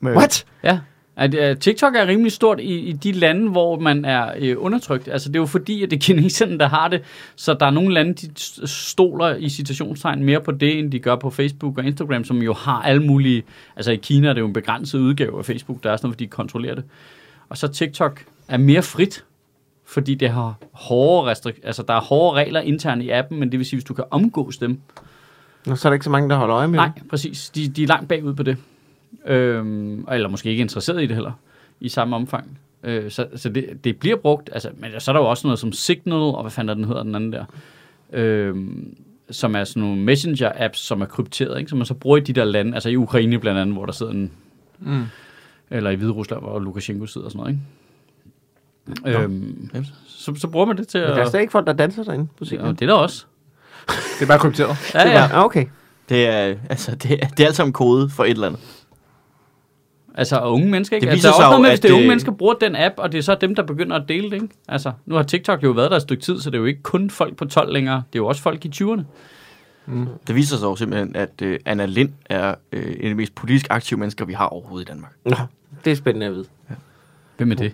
Med, What? Ja. At, uh, TikTok er rimelig stort i, i de lande, hvor man er øh, undertrykt. Altså, det er jo fordi, at det er [LAUGHS] kineserne, der har det. Så der er nogle lande, de stoler i citationstegn mere på det, end de gør på Facebook og Instagram, som jo har alle mulige... Altså, i Kina er det jo en begrænset udgave af Facebook, der er sådan noget, fordi de kontrollerer det. Og så TikTok er mere frit, fordi det har hårde restrik- altså der er hårde regler internt i appen, men det vil sige, hvis du kan omgås dem, Nå, så er der ikke så mange, der holder øje med Nej, præcis. De, de er langt bagud på det. Øhm, eller måske ikke interesseret i det heller, i samme omfang. Øh, så så det, det bliver brugt, altså, men så er der jo også noget som Signal, og hvad fanden er den hedder, den anden der, øhm, som er sådan nogle messenger-apps, som er krypteret, ikke? som man så bruger i de der lande, altså i Ukraine blandt andet, hvor der sidder en, Mm. eller i Hvide Rusland, hvor Lukashenko sidder og sådan noget, ikke? Øhm, Ja. så, så bruger man det til Men der er at... stadig ikke folk, der danser derinde på Ja, scenen. det er der også. Det er bare krypteret. [LAUGHS] Ja, ja. Ah, okay. Det er, altså, det, er, det er alt sammen kode for et eller andet. Altså, og unge mennesker, ikke? Det altså, viser er også sig jo, med, hvis at det er unge mennesker bruger den app, og det er så dem, der begynder at dele det, ikke? Altså, nu har TikTok jo været der et stykke tid, så det er jo ikke kun folk på 12 længere. Det er jo også folk i 20'erne. Det viser sig jo simpelthen, at øh, Anna Lind er øh, en af de mest politisk aktive mennesker, vi har overhovedet i Danmark. Nå, det er spændende at vide. Hvem er det?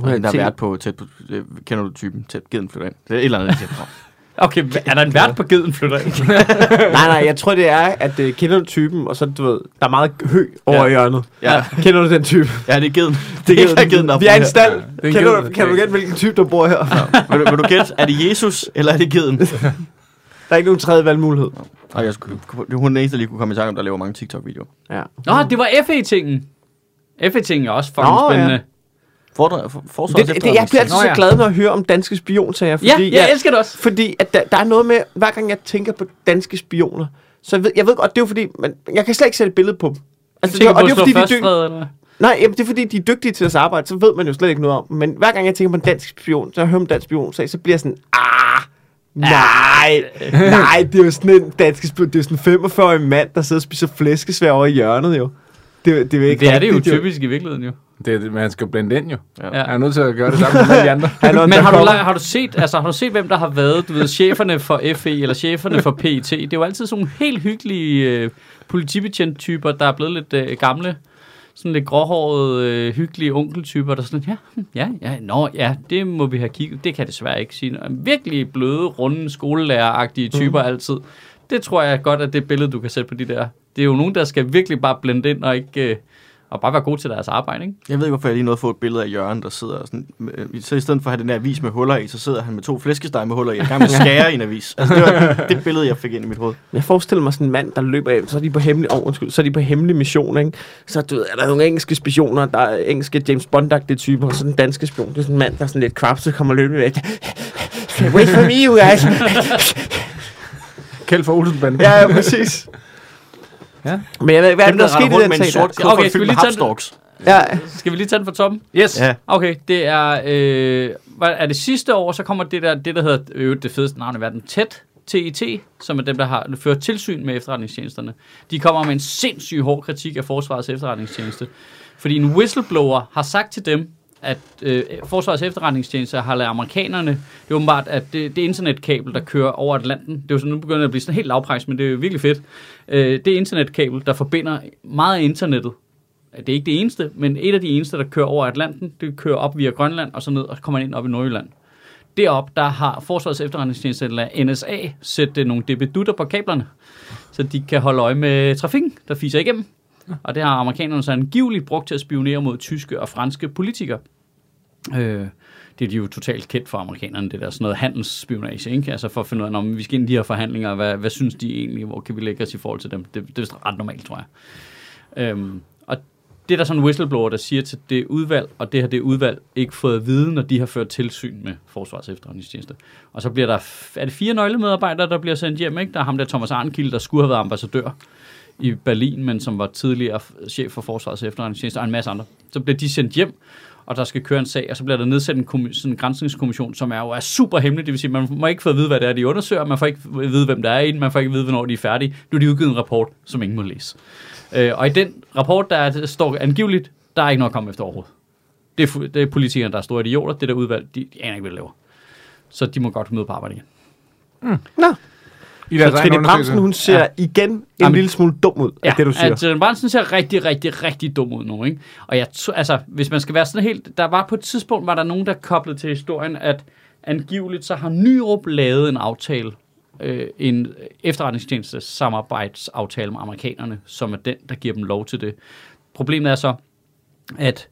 Hun er Hende, der til- været på tæt på, øh, kender du typen, tæt, givet en flytter ind. Det er et eller andet tæt på. [LAUGHS] Okay, er der en vært på geden flytter ind? [LAUGHS] Nej, nej, jeg tror, det er, at uh, kender du typen, og så, du ved, der er meget hø over Ja. ja. hjørnet. Ja, Kender du den type? ja det er givet. Det er ikke givet, der er Vi er i en på. stald. Ja, det er en Kender du, kan du gætte, hvilken type, der bor her? Vil, du- vil du gætte, er det Jesus, eller er det geden? [LAUGHS] Der er ikke nogen tredje valgmulighed. Og jeg skulle, hun er den eneste, der lige kunne komme i tanke om, der laver mange TikTok-videoer. Ja. Nå, det var FE-tingen. F-ting er også fucking Nå, ja. Fordre, for, Det, det, jeg bliver altid så glad, når jeg hører om danske spionsager, fordi, Ja, jeg elsker det også. fordi at der, der er noget med, hver gang jeg tænker på danske spioner, så jeg ved, jeg ved godt, det er jo fordi, man, jeg kan slet ikke sætte et billede på dem. Altså, tænker og på det er fordi, de er dyg... Nej, jamen, det er fordi, de er dygtige til deres arbejde, så ved man jo slet ikke noget om. Men hver gang jeg tænker på en dansk spion, så jeg hører om dansk spion, så, så bliver jeg sådan, ah, nej, nej, det er jo sådan en dansk spion, det er jo sådan en 45-årig mand, der sidder og spiser flæskesvær over i hjørnet, jo. Det, det, er jo ikke Det er det jo typisk i virkeligheden jo. Det er det, man skal blende ind jo. Ja. Jeg er nødt til at gøre det sammen med alle de andre. [LAUGHS] Han Men har du, har du set, altså har du set, hvem der har været, du ved, cheferne for FE eller cheferne for PET? Det er jo altid sådan nogle helt hyggelige øh, politibetjent-typer, der er blevet lidt øh, gamle. Sådan lidt gråhårede, øh, hyggelige onkeltyper, der er sådan, ja, ja, ja, nå, ja, det må vi have kigget. Det kan desværre ikke sige. Virkelig bløde, runde, skolelærer-agtige typer mm. altid. Det tror jeg godt, at det billede, du kan sætte på de der. Det er jo nogen, der skal virkelig bare blende ind og ikke... Øh, og bare være gode til deres arbejde, ikke? Jeg ved ikke, hvorfor jeg lige nåede at få et billede af Jørgen, der sidder sådan... øh, Så i stedet for at have den der avis med huller i, så sidder han med to flæskesteg med huller i, og gang med skære i en avis. Altså, det var [LAUGHS] det billede, jeg fik ind i mit hoved. Jeg forestiller mig sådan en mand, der løber af, så er de på hemmelig, oh, undskyld, så er de på hemmelig mission, ikke? Så du ved, er der nogle engelske spioner, der er engelske James Bond-agtige typer, og så den danske spion, det er sådan en mand, der er sådan lidt krabset, kommer løbende væk. Wait for me, you guys. Kjeld for Olsenbanden. ja, ja, præcis. Ja. Men jeg ved, hvad er Dem, det, der der skete i den med en sort kuffert Okay, skal fyldt vi med lige tage den? hapstorks. Ja, Skal vi lige tage den fra toppen? Yes. Ja. Okay, det er, øh, hvad er det sidste år, så kommer det der, det der hedder, øh, det fedeste navn i verden, TET, TET, som er dem, der har ført tilsyn med efterretningstjenesterne. De kommer med en sindssygt hård kritik af Forsvarets efterretningstjeneste. Fordi en whistleblower har sagt til dem, at øh, Forsvarets efterretningstjeneste har lavet amerikanerne, det er åbenbart, at det, det internetkabel, der kører over Atlanten, det er jo sådan, nu begynder det at blive sådan helt lavpris, men det er jo virkelig fedt. Øh, det internetkabel, der forbinder meget af internettet, det er ikke det eneste, men et af de eneste, der kører over Atlanten, det kører op via Grønland og så ned, og så kommer ind op i Nordjylland. Derop, der har Forsvarets efterretningstjeneste, eller NSA, sætte nogle debedutter på kablerne, så de kan holde øje med trafikken, der fiser igennem. Og det har amerikanerne så angiveligt brugt til at spionere mod tyske og franske politikere. Øh, det er de jo totalt kendt for amerikanerne, det der sådan noget handelsspionage, ikke? Altså for at finde ud af, om vi skal ind i de her forhandlinger, hvad, hvad synes de egentlig, hvor kan vi lægge os i forhold til dem? Det, det er ret normalt, tror jeg. Øhm, og det er der sådan en whistleblower, der siger til det udvalg, og det har det udvalg ikke fået at vide, når de har ført tilsyn med Forsvars efterretningstjeneste. Og så bliver der, er det fire nøglemedarbejdere, der bliver sendt hjem, ikke? Der er ham der Thomas Arnkild, der skulle have været ambassadør i Berlin, men som var tidligere chef for Forsvarets efterretningstjeneste, og en masse andre. Så bliver de sendt hjem, og der skal køre en sag, og så bliver der nedsat en, kommi- sådan en grænsningskommission, som er jo er super hemmelig, det vil sige, man må ikke få at vide, hvad det er, de undersøger, man får ikke at vide, hvem der er i den, man får ikke at vide, hvornår de er færdige. Nu er de udgivet en rapport, som ingen må læse. Øh, og i den rapport, der, er, der står angiveligt, der er ikke noget at komme efter overhovedet. Det er, det er politikerne, der er store idioter, det der udvalg, de, de aner ikke, hvad de laver. Så de må godt møde på arbejde igen. Mm. Nå, i så Trine. Bramsen, hun ser ja. igen en Jamen- lille smule dum ud, ja, det du siger. at Trine Bramsen ser rigtig, rigtig, rigtig dum ud nu, ikke? Og jeg, altså, hvis man skal være sådan helt... Der var på et tidspunkt, var der nogen, der koblede til historien, at angiveligt så har Nyrup lavet en aftale, øh, en efterretningstjeneste samarbejdsaftale med amerikanerne, som er den, der giver dem lov til det. Problemet er så, at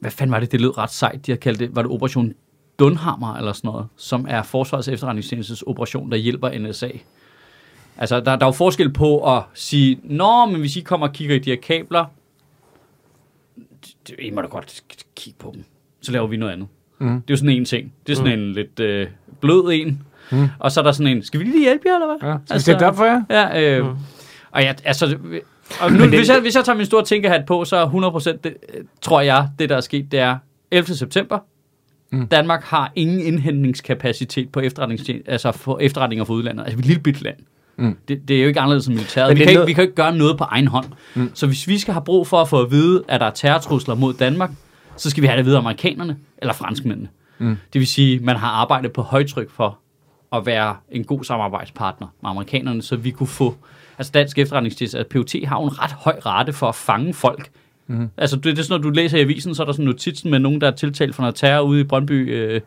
hvad fanden var det, det lød ret sejt, de har kaldt det, var det Operation Dunhammer eller sådan noget, som er Forsvarets efterretningstjenestes operation, der hjælper NSA. Altså, der, der er jo forskel på at sige, Nå, men hvis I kommer og kigger i de her kabler, det- I må da godt kigge på dem. Så laver vi noget andet. Mhm. Det er jo sådan en ting. Det er sådan en lidt øh, blød en. Og så er der sådan en, skal vi lige hjælpe jer, eller hvad? Ja. Skal vi sætte det op for jer? Ja, øh, og jeg, altså, og nu, hvis, jeg, hvis jeg tager min store tænkehat på, så er 100% det, tror jeg, det der er sket, det er 11. september. Mm. Danmark har ingen indhentningskapacitet på efterretning, altså for efterretninger fra udlandet. Altså, vi er et lille bitte land. Mm. Det, det er jo ikke anderledes end militæret. Men Vi kan, ikke, noget- vi kan ikke gøre noget på egen hånd. Mm. Så hvis vi skal have brug for at få at vide, at der er terrortrusler mod Danmark, så skal vi have det ved amerikanerne eller franskmændene. Mm. Det vil sige, at man har arbejdet på højtryk for at være en god samarbejdspartner med amerikanerne, så vi kunne få... Altså dansk efterretningstjeneste, at POT har en ret høj rate for at fange folk. Mm. Altså det, det er sådan, når du læser i avisen, så er der sådan en notitsen med nogen, der er tiltalt for noget terror ude i Brøndby øh,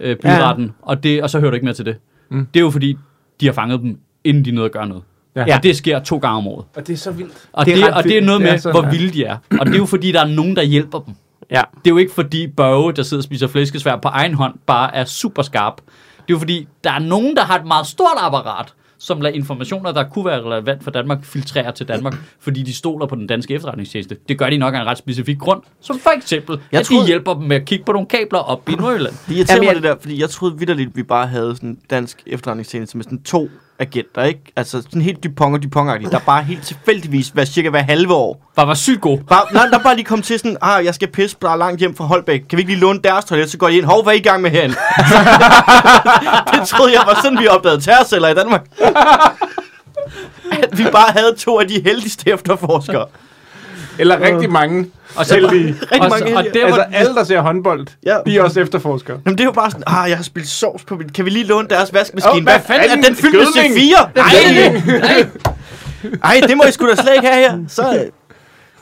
øh, byretten, ja. og, det, og så hører du ikke mere til det. Mm. Det er jo fordi, de har fanget dem, inden de nåede at gøre noget. Ja. Ja. Og det sker to gange om året. Og det er så vildt. Og Det det, er og det er noget med, Ja, sådan hvor er. vilde de er. Og det er jo fordi, der er nogen, der hjælper dem. Ja. Det er jo ikke fordi Børge, der sidder og spiser flæskesvær på egen hånd, bare er super skarp. Det er jo fordi, der er nogen, der har et meget stort apparat, som lader informationer, der kunne være relevant for Danmark, filtrere til Danmark, [CLEARS THROAT] fordi de stoler på den danske efterretningstjeneste. Det gør de nok af en ret specifik grund, som for eksempel, Jeg at troede- de hjælper dem med at kigge på nogle kabler op i Nordjylland. Det irriterer Jamen, mig jeg- det der, fordi jeg troede vidderligt, vi bare havde sådan en dansk efterretningstjeneste med sådan to agenter, ikke? Altså sådan helt Dupont og dupont der bare helt tilfældigvis hver cirka hver halve år. Bare var sygt god. Bare, nej, der bare lige kom til sådan, ah, jeg skal pisse, der er langt hjem fra Holbæk. Kan vi ikke lige låne deres toilet, så går de ind. Hov, hvad er I i gang med herinde? [LAUGHS] det troede jeg var sådan, vi opdagede terrorceller i Danmark. [LAUGHS] At vi bare havde to af de heldigste efterforskere. Eller rigtig mange. Og så, Heldige. og, mange og heldige. der, Altså alle, der ser håndbold, Ja. de er også efterforskere. Jamen, det er jo bare sådan, ah, jeg har spildt sovs på min... Kan vi lige låne deres vaskemaskine? Åh, hvad fanden? Er den fyldt med Gødning? C4? Gødning. Nej, Ej, det må I sgu da slet ikke have her. Så øh,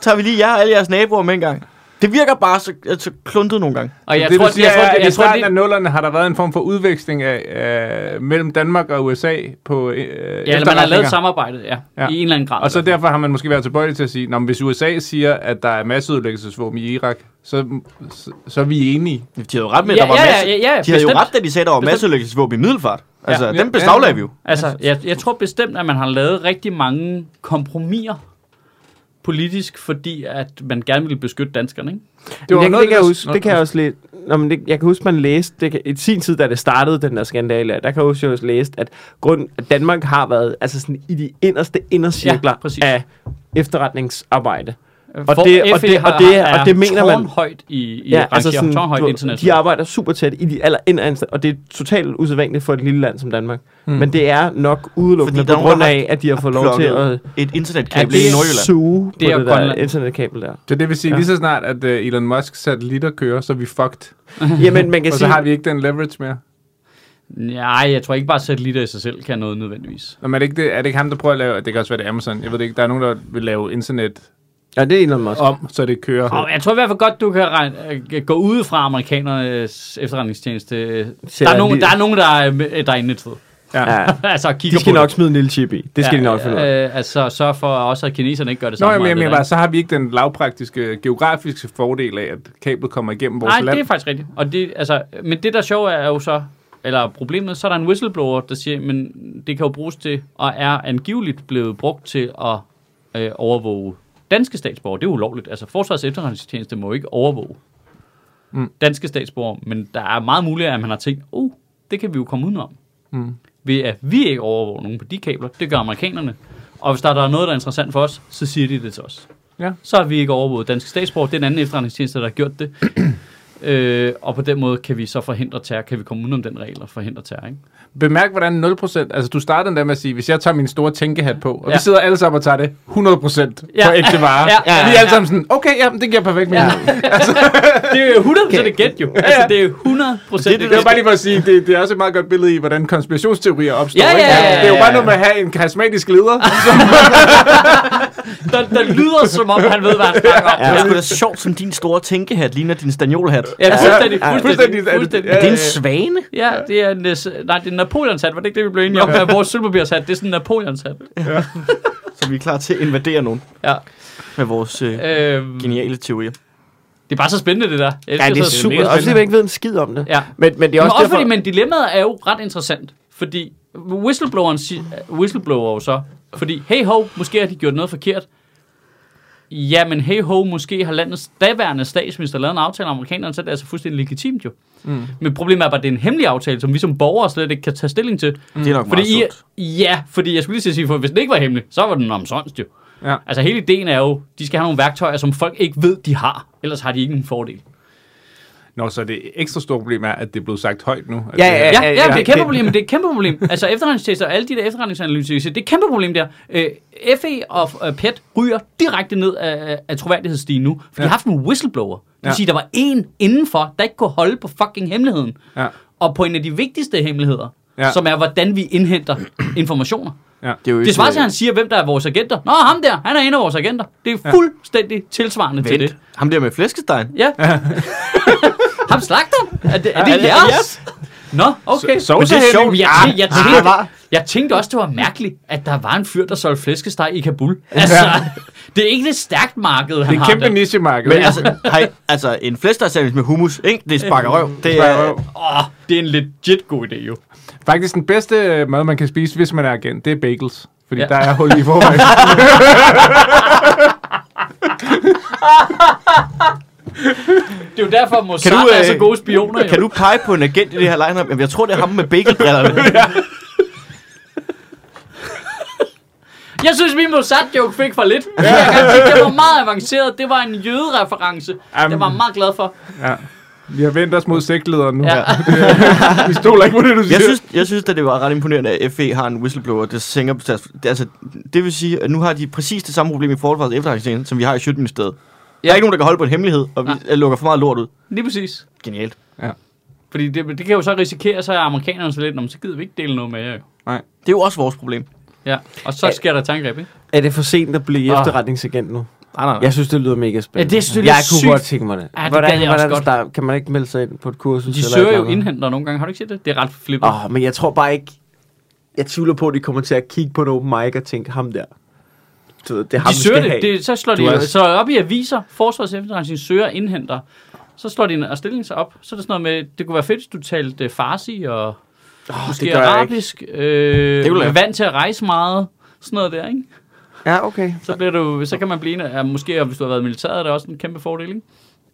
tager vi lige jer og alle jeres naboer med en gang. Det virker bare så, så kluntet nogle gange. og jeg det, tror, du siger, jeg tror, er, jeg, at i jeg tror, starten af nullerne har der været en form for udveksling af, af mellem Danmark og USA på øh, ja, eller man har lavet et samarbejde, ja, Ja. ja. i en eller anden grad. Og så derfor har man måske været tilbøjelig til at sige, at hvis USA siger, at der er masseudlæggelsesvåben i Irak, så, så, så er vi enige. De havde jo ret med, Ja, der var ja, masse... ja, ja, de havde jo bestemt. ret, da de sagde, der var Bestemt. masseødelæggelsesvåben i Middelfart. Altså, Ja. dem beslaglagde vi jo. Altså, jeg, jeg tror bestemt, at man har lavet rigtig mange kompromiser politisk, fordi at man gerne vil beskytte danskerne, ikke? Det var det, noget, det, kan jeg huske, det kan jeg også lidt... Nå, men det, jeg kan huske, man læste, det kan, i sin tid, da det startede, den der skandale, der kan jeg huske, jeg også læst, at, grund, at Danmark har været altså sådan, i de inderste indercirkler Ja, præcis. af efterretningsarbejde. Og det- og det- og det- og det mener man- højt i, i Ja, altså sådan, du, internet. de arbejder super tæt i de aller inderste, og det er totalt usædvanligt for et lille land som Danmark. Mm. Men det er nok udelukkende Fordi på grund af, at de har fået lov til at Et internetkabel i det er Nordjylland. suge Det er på det der Grønland. internetkabel der. Så det vil sige, Ja. lige så snart, at uh, Elon Musk satellitter kører, så er vi fucked. [LAUGHS] Jamen, man kan Og så sige, har vi ikke den leverage mere. Nej, jeg tror ikke bare, at satellitter i sig selv kan noget nødvendigvis. Nå, men er det, ikke det, er det ikke ham, der prøver at lave... Det kan også være det Amazon. Jeg ved det ikke. Der er nogen, der vil lave internet ja, det er Elon Musk. om, så det kører. Og jeg tror i hvert fald godt, du kan regne, øh, gå ud fra amerikanernes efterretningstjeneste. Der er, nogen, der er nogen, der er, der er inde et sted. Ja. Ja. [LAUGHS] altså, De skal nok smide en lille chip i. Det skal de nok finde ud af. Øh, altså, sørg for også, at kineserne ikke gør det Nå, samme. alt mener det bare, så har vi ikke den lavpraktiske, geografiske fordel af, at kablet kommer igennem vores Nej, land. det er faktisk rigtigt. Og det, altså, men det, der er sjovt, er jo så, eller problemet, så er der en whistleblower, der siger, men det kan jo bruges til, og er angiveligt blevet brugt til at øh, overvåge danske statsborgere. Det er ulovligt. Altså, Forsvarets efterretningstjeneste må ikke overvåge Mm. danske statsborgere, men der er meget muligt, at man har tænkt, oh, det kan vi jo komme udenom. Mm. Ved at vi ikke overvåger nogen på de kabler, det gør amerikanerne. Og hvis der er noget, der er interessant for os, så siger de det til os. Ja. Så har vi ikke overvåget danske statsborgere. Det er en anden efterretningstjeneste, der har gjort det. Øh, og på den måde kan vi så forhindre terror. Kan vi komme udenom den regel og forhindre terror, ikke? Bemærk, hvordan 0%, altså du startede den der med at sige, hvis jeg tager min store tænkehat på, og ja. Ja. vi sidder alle sammen og tager det 100% Ja. på ægte varer, Ja, ja, vi er ja, alle sammen sådan, okay, ja, det giver perfekt mening. Ja. Det er jo 100% et gæt, jo. Altså, det er jo 100% Det, det, et det er bare lige for at sige, det, det er også et meget godt billede i, hvordan konspirationsteorier opstår. Ja, ja, ikke? ja, ja, det er jo ja, bare ja. noget med at have en karismatisk leder. [LAUGHS] der, der lyder som om, han ved, hvad han snakker om. Det er sgu da sjovt, som din store tænkehat ligner din stanjolhat. Ja, fuldstændig, Ja, fuldstændig, fuldstændig. Ja, Er det en svane? Ja, det er en, øh, nej, det er en Napoleons hat. Var det ikke det, vi blev enige om? Ja. Vores sølvpapirshat, det er sådan en Napoleons hat. Så vi er klar til at invadere nogen Ja. med vores øh, Øhm, geniale teorier. det er bare så spændende, det der. Jeg Ja, det er sådan- super. mega Også fordi man ikke ved en skid om det. Ja. Men, men det er Men også, også derfor... fordi, men dilemmaet er jo ret interessant, fordi whistlebloweren whistleblower jo så, fordi hey ho, måske har de gjort noget forkert. Ja, men hey ho, måske har landets daværende statsminister lavet en aftale med amerikanerne, så er det altså fuldstændig legitimt jo. Mm. Men problemet er bare, at det er en hemmelig aftale, som vi som borgere slet ikke kan tage stilling til. Det er nok Fordi meget I, ja, fordi jeg skulle lige sige, for hvis den ikke var hemmelig, så var den omsonst jo. Ja. Altså hele ideen er jo, de skal have nogle værktøjer, som folk ikke ved, de har. Ellers har de ikke en fordel. Nå, så det ekstra store problem er, at det er blevet sagt højt nu. Ja, det- ja, Ja, ja, ja, det er et kæmpe problem, det er et kæmpe problem. Altså efterretningstjenester og alle de der efterretningsanalyser, det er et kæmpe problem der. Øh, FE og øh, PET ryger direkte ned af, af troværdighedsstigen nu, for ja. de har haft en whistleblower. Det vil Ja. sige, der var en indenfor, der ikke kunne holde på fucking hemmeligheden. Ja. Og på en af de vigtigste hemmeligheder. Ja. som er, hvordan vi indhenter informationer. Ja. Det er jo Det svarer til, øh, at han siger, hvem der er vores agenter. Nå, ham der, han er en af vores agenter. Det er fuldstændig tilsvarende til Vent, det. ham der med flæskestegen. Ja. [LAUGHS] ham slagter. Er det, er det Er det jeres? Nå, okay. Så- Men det er sjovt. Men jeg, Ah, tænkte, jeg, tænkte, jeg tænkte også, det var mærkeligt, at der var en fyr, der solgte flæskesteg i Kabul. Altså, det er ikke et stærkt marked, han Det er har et kæmpe nichemarked. Men altså, hej, altså en flæskestegsandwich med hummus, ikke? Det sparker røv. Det Sparker er, røv. Åh, det er en legit god idé, jo. Faktisk den bedste øh, mad, man kan spise, hvis man er agent, det er bagels. Fordi Ja. ja. der er hul i forvejen. Det er jo derfor, Mossad Kan du, er øh, så gode spioner, jo. kan du pege på en agent i det her lineup? Jamen, jeg tror, det er ham med bagelbrillerne. [LAUGHS] Jeg synes, min Mossad-joke fik for lidt. Jeg kan sige, det var meget avanceret. Det var en jødereference. Det var jeg meget glad for. ja. Vi har vendt os mod sektlederen nu. Ja. Ja. [LAUGHS] Vi stoler ikke på det, du siger. Jeg synes, jeg synes at det var ret imponerende, at FE har en whistleblower, der sænker på deres... Det, altså, det vil sige, at nu har de præcis det samme problem i Forsvarets efterretningstjeneste, som vi har i Sjøtministeriet. Der er ikke nogen, der kan holde på en hemmelighed, og vi Nej. lukker for meget lort ud. Lige præcis. Genialt. Fordi det, det kan jo så risikere, så er amerikanerne så lidt, "Nå, men så gider vi ikke dele noget med jer. jo." Det er jo også vores problem. Ja, og så sker der et tangreb, ikke? Er det for sent at blive Ah. efterretningsagent nu? Nej, nej, nej. Jeg synes, det lyder mega spændende. Ja, det synes jeg jeg er kunne sygt. godt tænke mig det. Ja, det hvordan, jeg hvordan også er det godt. start? Kan man ikke melde sig ind på et kursus? De eller søger jo indhenter nogle gange. Har du ikke set det? Det er ret flippet. Åh, men jeg tror bare ikke... Jeg tvivler på, at de kommer til at kigge på en open mic og tænke, ham der. Du det er ham, de søger skal det. have. det. Så slår Du de er- så op i aviser, Forsvars efterretning søger indhenter. Så slår de en stilling sig op. Så er det sådan noget med, det kunne være fedt, hvis du talte farsi og oh, måske det arabisk. Øh, Det er vant til at rejse meget. Sådan noget der, ikke? Ja, okay. Så, bliver du, så kan man blive en af, ja, måske og hvis du har været i militæret, er det også en kæmpe fordel, ikke?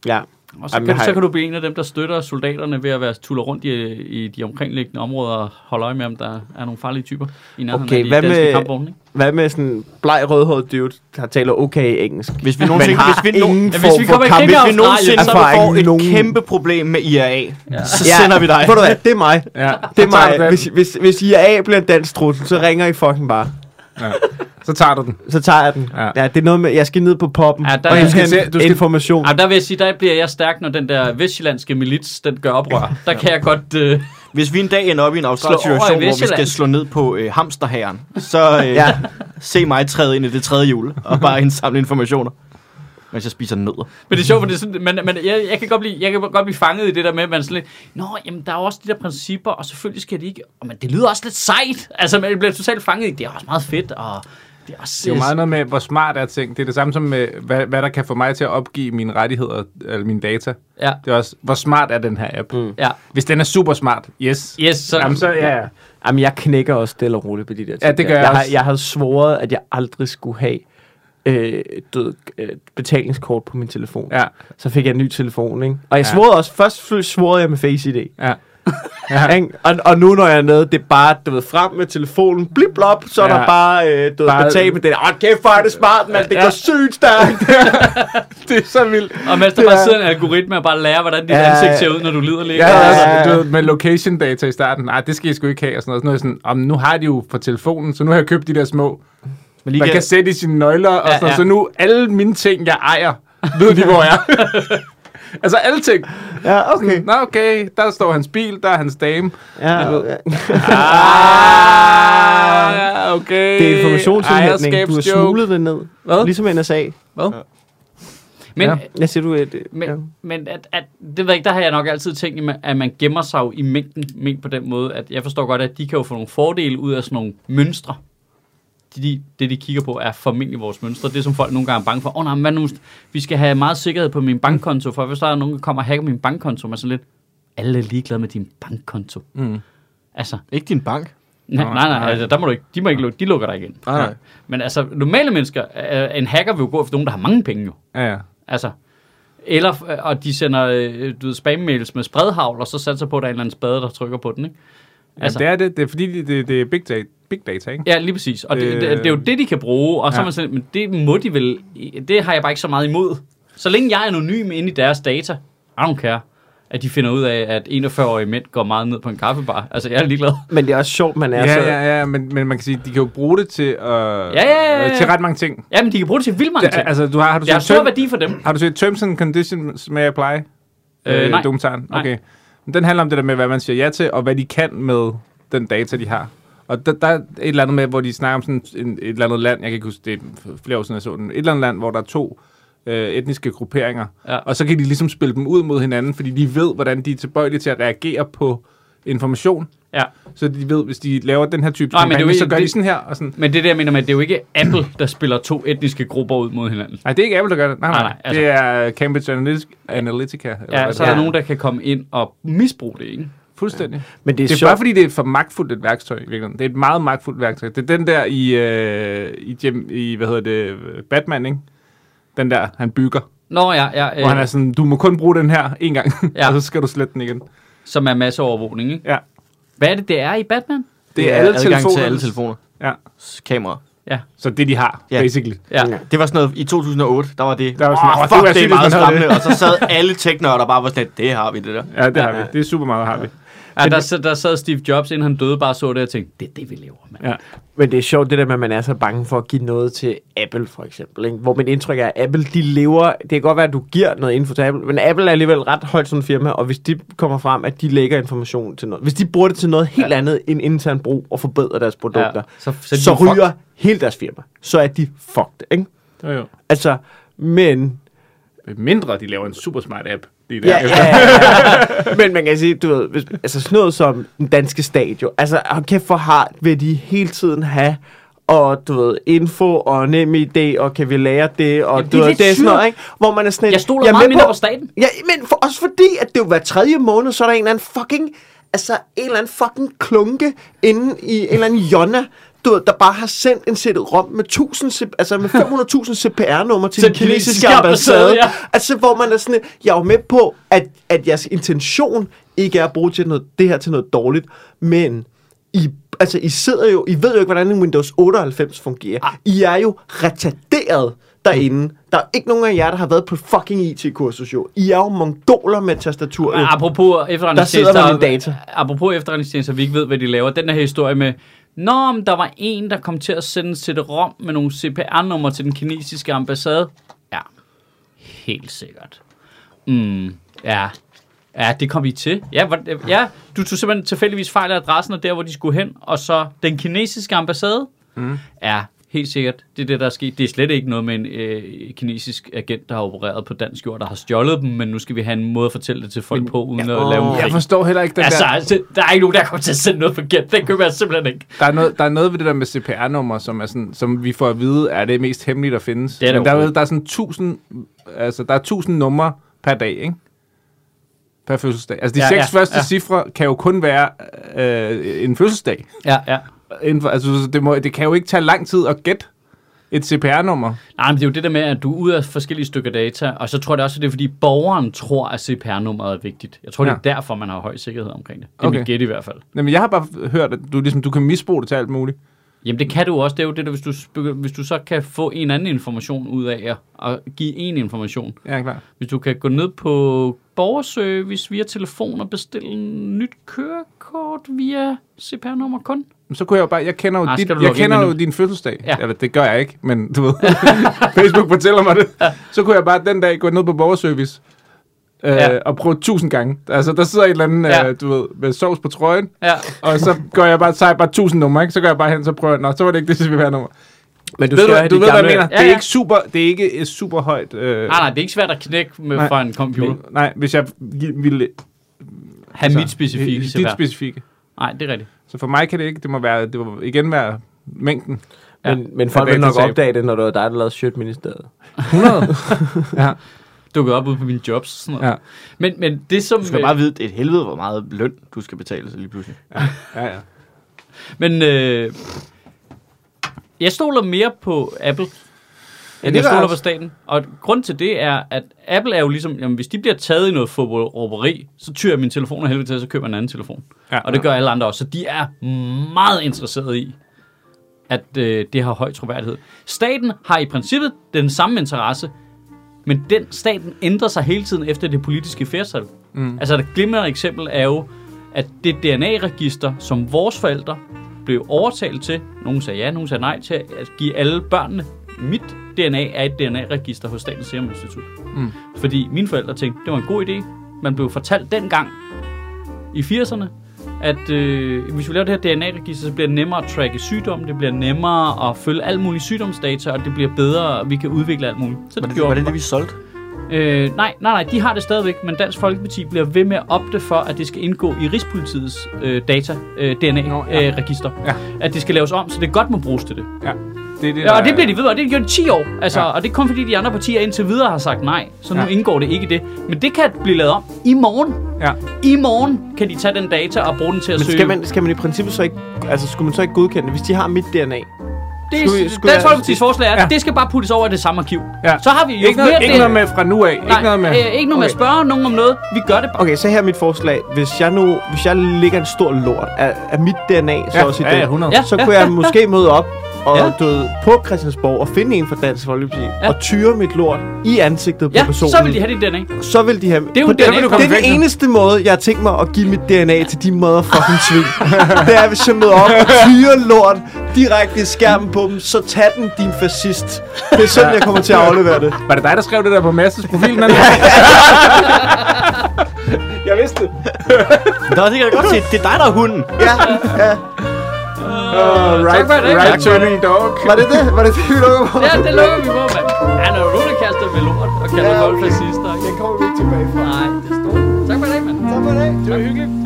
Ja. Og så, Jamen, kan, du, så kan du blive en af dem, der støtter soldaterne ved at være tuller rundt i, i de omkringliggende områder og holde øje med, om der er nogle farlige typer i nærheden Okay, af de hvad danske med- kampvogne. Ikke? Hvad med sådan en bleg rødhåret dude, der taler okay engelsk? Hvis vi nogensinde, hvis vi, no, ingen Ja, hvis vi kommer kamp- hvis vi nogensinde så får et nogen- kæmpe problem med IRA, Ja. så sender vi dig. Ved du hvad, det er mig. Ja. Det er mig. Hvis, hvis, hvis IAA bliver en dansk trussel, så ringer I fucking bare. Ja. Så tager du den. Så tager jeg den. Ja. Ja, ja det er noget med, jeg skal ned på poppen Ja, ja, der- og du jeg skal se- du skal- information. Ej, der vil jeg sige, der bliver jeg stærk, når den der vestjyllandske milits, den gør oprør. Der kan jeg godt... Øh, Hvis vi en dag ender op i en i situation, hvor vi skal slå ned på øh, hamsterhæren, så øh, Ja. ja. se mig træde ind i det tredje hjul og bare indsamle informationer, mens jeg spiser nødder. men det er sjovt, for det er sådan, men, men jeg, jeg, kan godt blive, jeg kan godt blive fanget i det der med, at man sådan lidt, Nå, jamen, der er også de der principper, og selvfølgelig skal de ikke... Og, men det lyder også lidt sejt. Altså, man bliver totalt fanget i, det er også meget fedt, og det er også... Det er jo meget noget med, hvor smart er ting. Det er det samme som med, hvad, hvad der kan få mig til at opgive mine rettigheder, eller mine data. Ja, Det er også, hvor smart er den her app? Mm. ja. Hvis den er super smart, yes. Yes, så, Jamen, så ja, ja. Jamen, jeg knækker også stille og roligt på de der ting. Ja, det gør jeg jeg, har, også. jeg havde svoret, at jeg aldrig skulle have øh, du ved, øh, betalingskort på min telefon. Ja, Så fik jeg en ny telefon, ikke? Og jeg Ja. svarede også, først svarede jeg med Face ID. ja. [LAUGHS] Ja. Ikke? Og, og nu når jeg er nede, det er bare, du ved, frem med telefonen, blip blop, så er Ja. der bare, øh, du ved, Bare- betalt med det. Åh, kæft, hvor er det smart, mand, det Ja. går sygt stærkt. [LAUGHS] det er så vildt. og mens der bare er- sidder en algoritme og bare lærer, hvordan dit Ja, ansigt ser ud, når du lider lidt. Ja, Ja, altså, ja, ja. Du ved, med location data i starten. Nej, det skal I sgu ikke have. Og sådan noget. Sådan noget sådan, om nu har de jo på telefonen, så nu har jeg købt de der små. Men lige Man kan, kan sætte i sine nøgler, og Ja, sådan ja. så nu alle mine ting, jeg ejer, ved de, hvor jeg er. [LAUGHS] [LAUGHS] altså alle ting. ja, okay. Nå, okay, der står hans bil, der er hans dame. Ja, ja. [LAUGHS] Ah, okay. Det er informationsindhentning. Du har smuglet det ned. Hvad? Ligesom NSA. Hvad? Men, Ja. Jeg siger du, at... Men, ja. men at, at, det ved jeg ikke, der har jeg nok altid tænkt, at man gemmer sig jo i mængden, ment på den måde, at jeg forstår godt, at de kan jo få nogle fordele ud af sådan nogle mønstre. De, de, det, de kigger på, er formentlig vores mønstre. Det, som folk nogle gange er bange for. Åh oh, nej, men nu? Vi skal have meget sikkerhed på min bankkonto, for hvis der er nogen, der kommer og hacker min bankkonto, man er sådan lidt, alle er ligeglade med din bankkonto. Mm. Altså, ikke din bank. nej, Nej, nej, altså, der må du ikke, de må ikke lukke, de lukker dig igen. Nej, nej. Men altså, normale mennesker, øh, en hacker vil jo gå efter nogen, der har mange penge jo. Ja, ja. Altså, eller, og de sender øh, du ved, spam-mails med spredhavl, og så satser på, at der er en eller anden spade, der trykker på den, ikke? Altså, det er det. Det er fordi, det, det, det er big data, big data ikke? Ja, lige præcis. Og det, Øh, det, det, er jo det, de kan bruge, og så ja. ja. man sådan, men det må de vel, det har jeg bare ikke så meget imod. Så længe jeg er anonym inde i deres data, I don't care, at de finder ud af, at 41-årige mænd går meget ned på en kaffebar. Altså, jeg er ligeglad. [LAUGHS] Men det er også sjovt, man er Ja, så... ja, ja, men, men man kan sige, de kan jo bruge det til, øh, ja, ja, ja. til ret mange ting. Ja, men de kan bruge det til vildt mange Det, ting. altså, du har, har, du Det har set stor term, værdi for dem. har du set Terms and Conditions med Apply? Øh, nej. Dokumentaren? Nej. Okay. Men den handler om det der med, hvad man siger ja til, og hvad de kan med den data, de har. Og der, der er et eller andet med, hvor de snakker om sådan en, et eller andet land, jeg kan ikke huske, det er flere år siden, jeg så den, et eller andet land, hvor der er to øh, etniske grupperinger, Ja. og så kan de ligesom spille dem ud mod hinanden, fordi de ved, hvordan de er tilbøjelige til at reagere på information, Ja. så de ved, hvis de laver den her type Nej, men det er jo kampagne, så gør de det- sådan her. Og sådan. Men det der, jeg mener med, det er jo ikke Apple, der spiller to etniske grupper ud mod hinanden. Nej, det er ikke Apple, der gør det. Nej, nej, Nej, altså- Det er Cambridge Analytica. Analytica eller Ja, hvad så er der Ja. nogen, der kan komme ind og misbruge det, ikke? Fuldstændig. Men det er, Det er sjovt. bare fordi, det er for magtfuldt et værktøj i virkeligheden. Det er et meget magtfuldt værktøj. Det er den der i, øh, i, Jim, i hvad hedder det, Batman, ikke? Den der, han bygger. Nå ja, ja Øh. Hvor han er sådan, du må kun bruge den her en gang, Ja. [LAUGHS] og så skal du slette den igen. Som er masseovervågning, ikke? Ja. Hvad er det, det er i Batman? Det er alle adgang telefoner. til alle telefoner. Ja. Kamera. Ja, Så det, de har, Ja. basically. ja. Det var sådan noget, i 2008, der var det, Der var sådan, det fuck, var det, er meget skræmmende. Og så sad alle teknørder bare var sådan, det har vi, det der. Ja, det har vi. Det er super meget, har vi. Ja der, sad- der sad Steve Jobs, inden han døde, bare så det og tænkte, det er det, vi lever med. Ja. Men det er sjovt, det der med, at man er så bange for at give noget til Apple, for eksempel. Ikke? Hvor mit indtryk er, at Apple, de lever... Det kan godt være, at du giver noget info til Apple, men Apple er alligevel ret højt som firma, og hvis de kommer frem, at de lægger information til noget... Hvis de bruger det til noget helt ja. andet end intern brug og forbedrer deres produkter, ja. så, så, de så ryger hele deres firma. Så er de fucked, ikke? Jo, jo. Altså, men... Mindre, de laver en super smart app. Lige der. Ja, ja, ja, ja. Men man kan sige, du ved, hvis, altså sådan noget som den danske stat jo, altså hold kæft for hardt vil de hele tiden have, og du ved, info og nem idé, og kan vi lære det, og Jamen, du det er ved, det er sådan noget, ikke? Hvor man er sådan Jeg stoler er meget mindre på staten. Ja, men for, også fordi, at det jo hver tredje måned, så er der en eller anden fucking, altså en eller anden fucking klunke inde i en eller anden jonna, du der bare har sendt en sæt rom med 1000, cp- altså med [LAUGHS] 500.000 CPR-nummer til Til den kinesiske ambassade. ja. Altså, hvor man er sådan, jeg er jo med på, at, at jeres intention ikke er at bruge til noget, det her til noget dårligt, men I, altså, I sidder jo, I ved jo ikke, hvordan en Windows 98 fungerer. I er jo retarderet derinde. Der er ikke nogen af jer, der har været på fucking IT-kursus jo. I er jo mongoler med tastatur. Apropos Der sidder efterretningstjenester, man data. apropos efterretningstjenester, vi ikke ved, hvad de laver. Den her historie med, Nå, men der var en, der kom til at sende til rom med nogle CPR-numre til den kinesiske ambassade. Ja, helt sikkert. Mm, ja. Ja, det kom vi til. Ja, hvor, ja, du tog simpelthen tilfældigvis fejl af adressen og der, hvor de skulle hen, og så den kinesiske ambassade. Mm. Ja, helt sikkert. Det er det, der er sket. Det er slet ikke noget med en øh, kinesisk agent, der har opereret på dansk jord, der har stjålet dem, men nu skal vi have en måde at fortælle det til folk på, uden at lave en Jeg forstår heller ikke den Altså, der... altså, der er ikke nogen, der kommer til at sende noget forkert. Det køber jeg simpelthen ikke. Der er, noget, der er noget ved det der med CPR-nummer, som, er sådan, som vi får at vide, er det mest hemmelige, der findes. Det er Men der, er, der er sådan tusind, altså, der er tusind numre per dag, ikke? Per fødselsdag. Altså, de Ja, ja, seks ja, ja, første ja. ja. cifre kan jo kun være øh, en fødselsdag. Ja, ja. Inden for, altså, det, må, det kan jo ikke tage lang tid at gætte et CPR-nummer. Nej, men det er jo det der med, at du er ude af forskellige stykker data, og så tror jeg også, at det er fordi borgeren tror, at CPR-nummeret er vigtigt. Jeg tror, ja. det er derfor, man har høj sikkerhed omkring det. Det er okay. Mit gæt i hvert fald. Jamen, jeg har bare hørt, at du, ligesom, du kan misbruge det til alt muligt. Jamen det kan du også. Det er jo det der, hvis du, hvis du så kan få en anden information ud af at give en information. Ja, klar. Hvis du kan gå ned på borgerservice via telefon og bestille en nyt kørekort via CPR-nummer kun. Så kunne jeg jo bare, jeg kender jo, Ah, dit, jeg kender jo din fødselsdag. Ja. Ja. Eller det gør jeg ikke, men du ved, [LAUGHS] Facebook fortæller mig det. Så kunne jeg bare den dag gå ned på borgerservice øh, Ja. ja. og prøve tusind gange. Altså, der sidder et eller andet, Ja. ja. øh, du ved, med sovs på trøjen, Ja, og så går jeg bare, tager jeg bare tusind numre, ikke? Så går jeg bare hen, så prøver jeg, nå, så var det ikke det CPR-nummer. Men du Ved skal du, have du ved, hvad jeg mener? Ja, Det er ja. ikke super, det er ikke et super højt... Øh, nej, nej, det er ikke svært at knække med Nej. fra en computer. men- Nej, hvis jeg ville... Ha' mit specifikke Dit specifikke. Nej, det er rigtigt. Så for mig kan det ikke, det må, være, det må igen være mængden. Men, men folk Ja, vil nok datatab. opdage det, når det var dig, der lavede Sjøtministeriet. 100? ja, Dukket op ude på mine jobs og sådan noget. ja, Men, men det som... Du skal bare vide, det er et helvede, hvor meget løn du skal betale så lige pludselig. ja, ja. Men øh, jeg stoler mere på Apple, end det jeg stoler på staten. Og grund til det er, at Apple er jo ligesom, jamen, hvis de bliver taget i noget råberi, så tyrer jeg min telefon af helvede til, og så køber jeg en anden telefon. ja Og det gør alle andre også. Så de er meget interesserede i, at øh, det har høj troværdighed. Staten har i princippet den samme interesse, men den staten ændrer sig hele tiden efter det politiske flertal. Mm. Altså et glimrende eksempel er jo, at det DNA-register, som vores forældre blev overtalt til, nogen sagde ja, nogen sagde nej, til at give alle børnene, mit DNA er et DNA-register hos Statens Serum Institut. Mm. Fordi mine forældre tænkte, det var en god idé. Man blev fortalt dengang, i 80'erne, at øh, hvis vi laver det her DNA-register, så bliver det nemmere at tracke sygdomme, det bliver nemmere at følge alle mulige sygdomsdata, og det bliver bedre, og vi kan udvikle alt muligt. Så Var det, det, var det det, vi solgte? Øh, nej, nej, nej, de har det stadigvæk, men Dansk Folkeparti bliver ved med at opte for, at det skal indgå i Rigspolitiets øh, data, øh, Nå, ja. DNA-register. Ja. At det skal laves om, så det godt må bruges til det. Ja. Det er det, Ja, og det bliver de ved, og det har de gjort i 10 år. Altså, Ja. ja. Og det er kun fordi, de andre partier indtil videre har sagt nej, så nu Ja. ja. indgår det ikke i det. Men det kan blive lavet om i morgen. Ja. I morgen kan de tage den data og bruge den til at Men søge. skal man, skal man i princippet så ikke... Altså, skulle man så ikke godkende det, hvis de har mit DNA? det skulle er, skulle Dansk jeg- Folkeparti's forslag er, at Ja. det skal bare puttes over i det samme arkiv. Ja. Så har vi jo Ikke noget, mere ikke det- noget med fra nu af. Ikke Nej, noget med... øh, ikke noget med at spørge nogen om noget. Vi gør det bare. Okay, så her er mit forslag. Hvis jeg nu hvis jeg ligger en stor lort af, af mit DNA, så Ja, også i ja, ja, det, 100. så kunne jeg måske møde op og Ja. du ved, på Christiansborg og finde en fra Dansk Folkeparti Ja. og tyre mit lort i ansigtet på Ja, personen. så vil de have dit DNA. så vil de have... er jo på den- DNA det er den eneste måde, jeg har tænkt mig at give mit DNA til de motherfucking svin. det er, hvis jeg møder op og tyre lort direkte i skærmen på dem, så tag den, din fascist. Det er sådan, jeg kommer til at aflevere det. Var det dig, der skrev det der på Masses profil? Men... jeg vidste det. Der er sikkert godt set, det er dig, der er hunden. Ja, ja. Uh, right, tak for i dag, right turning dog. Var det det? Var det det, vi lukker på? Ja, det lukker vi på, mand. Han er jo nogen, der kaster med lort og kalder Ja, ja, folk okay. fascister. Den kommer vi ikke tilbage fra. Nej, det er stort. Tak for i dag, mand. Tak for i dag. Det var hyggeligt.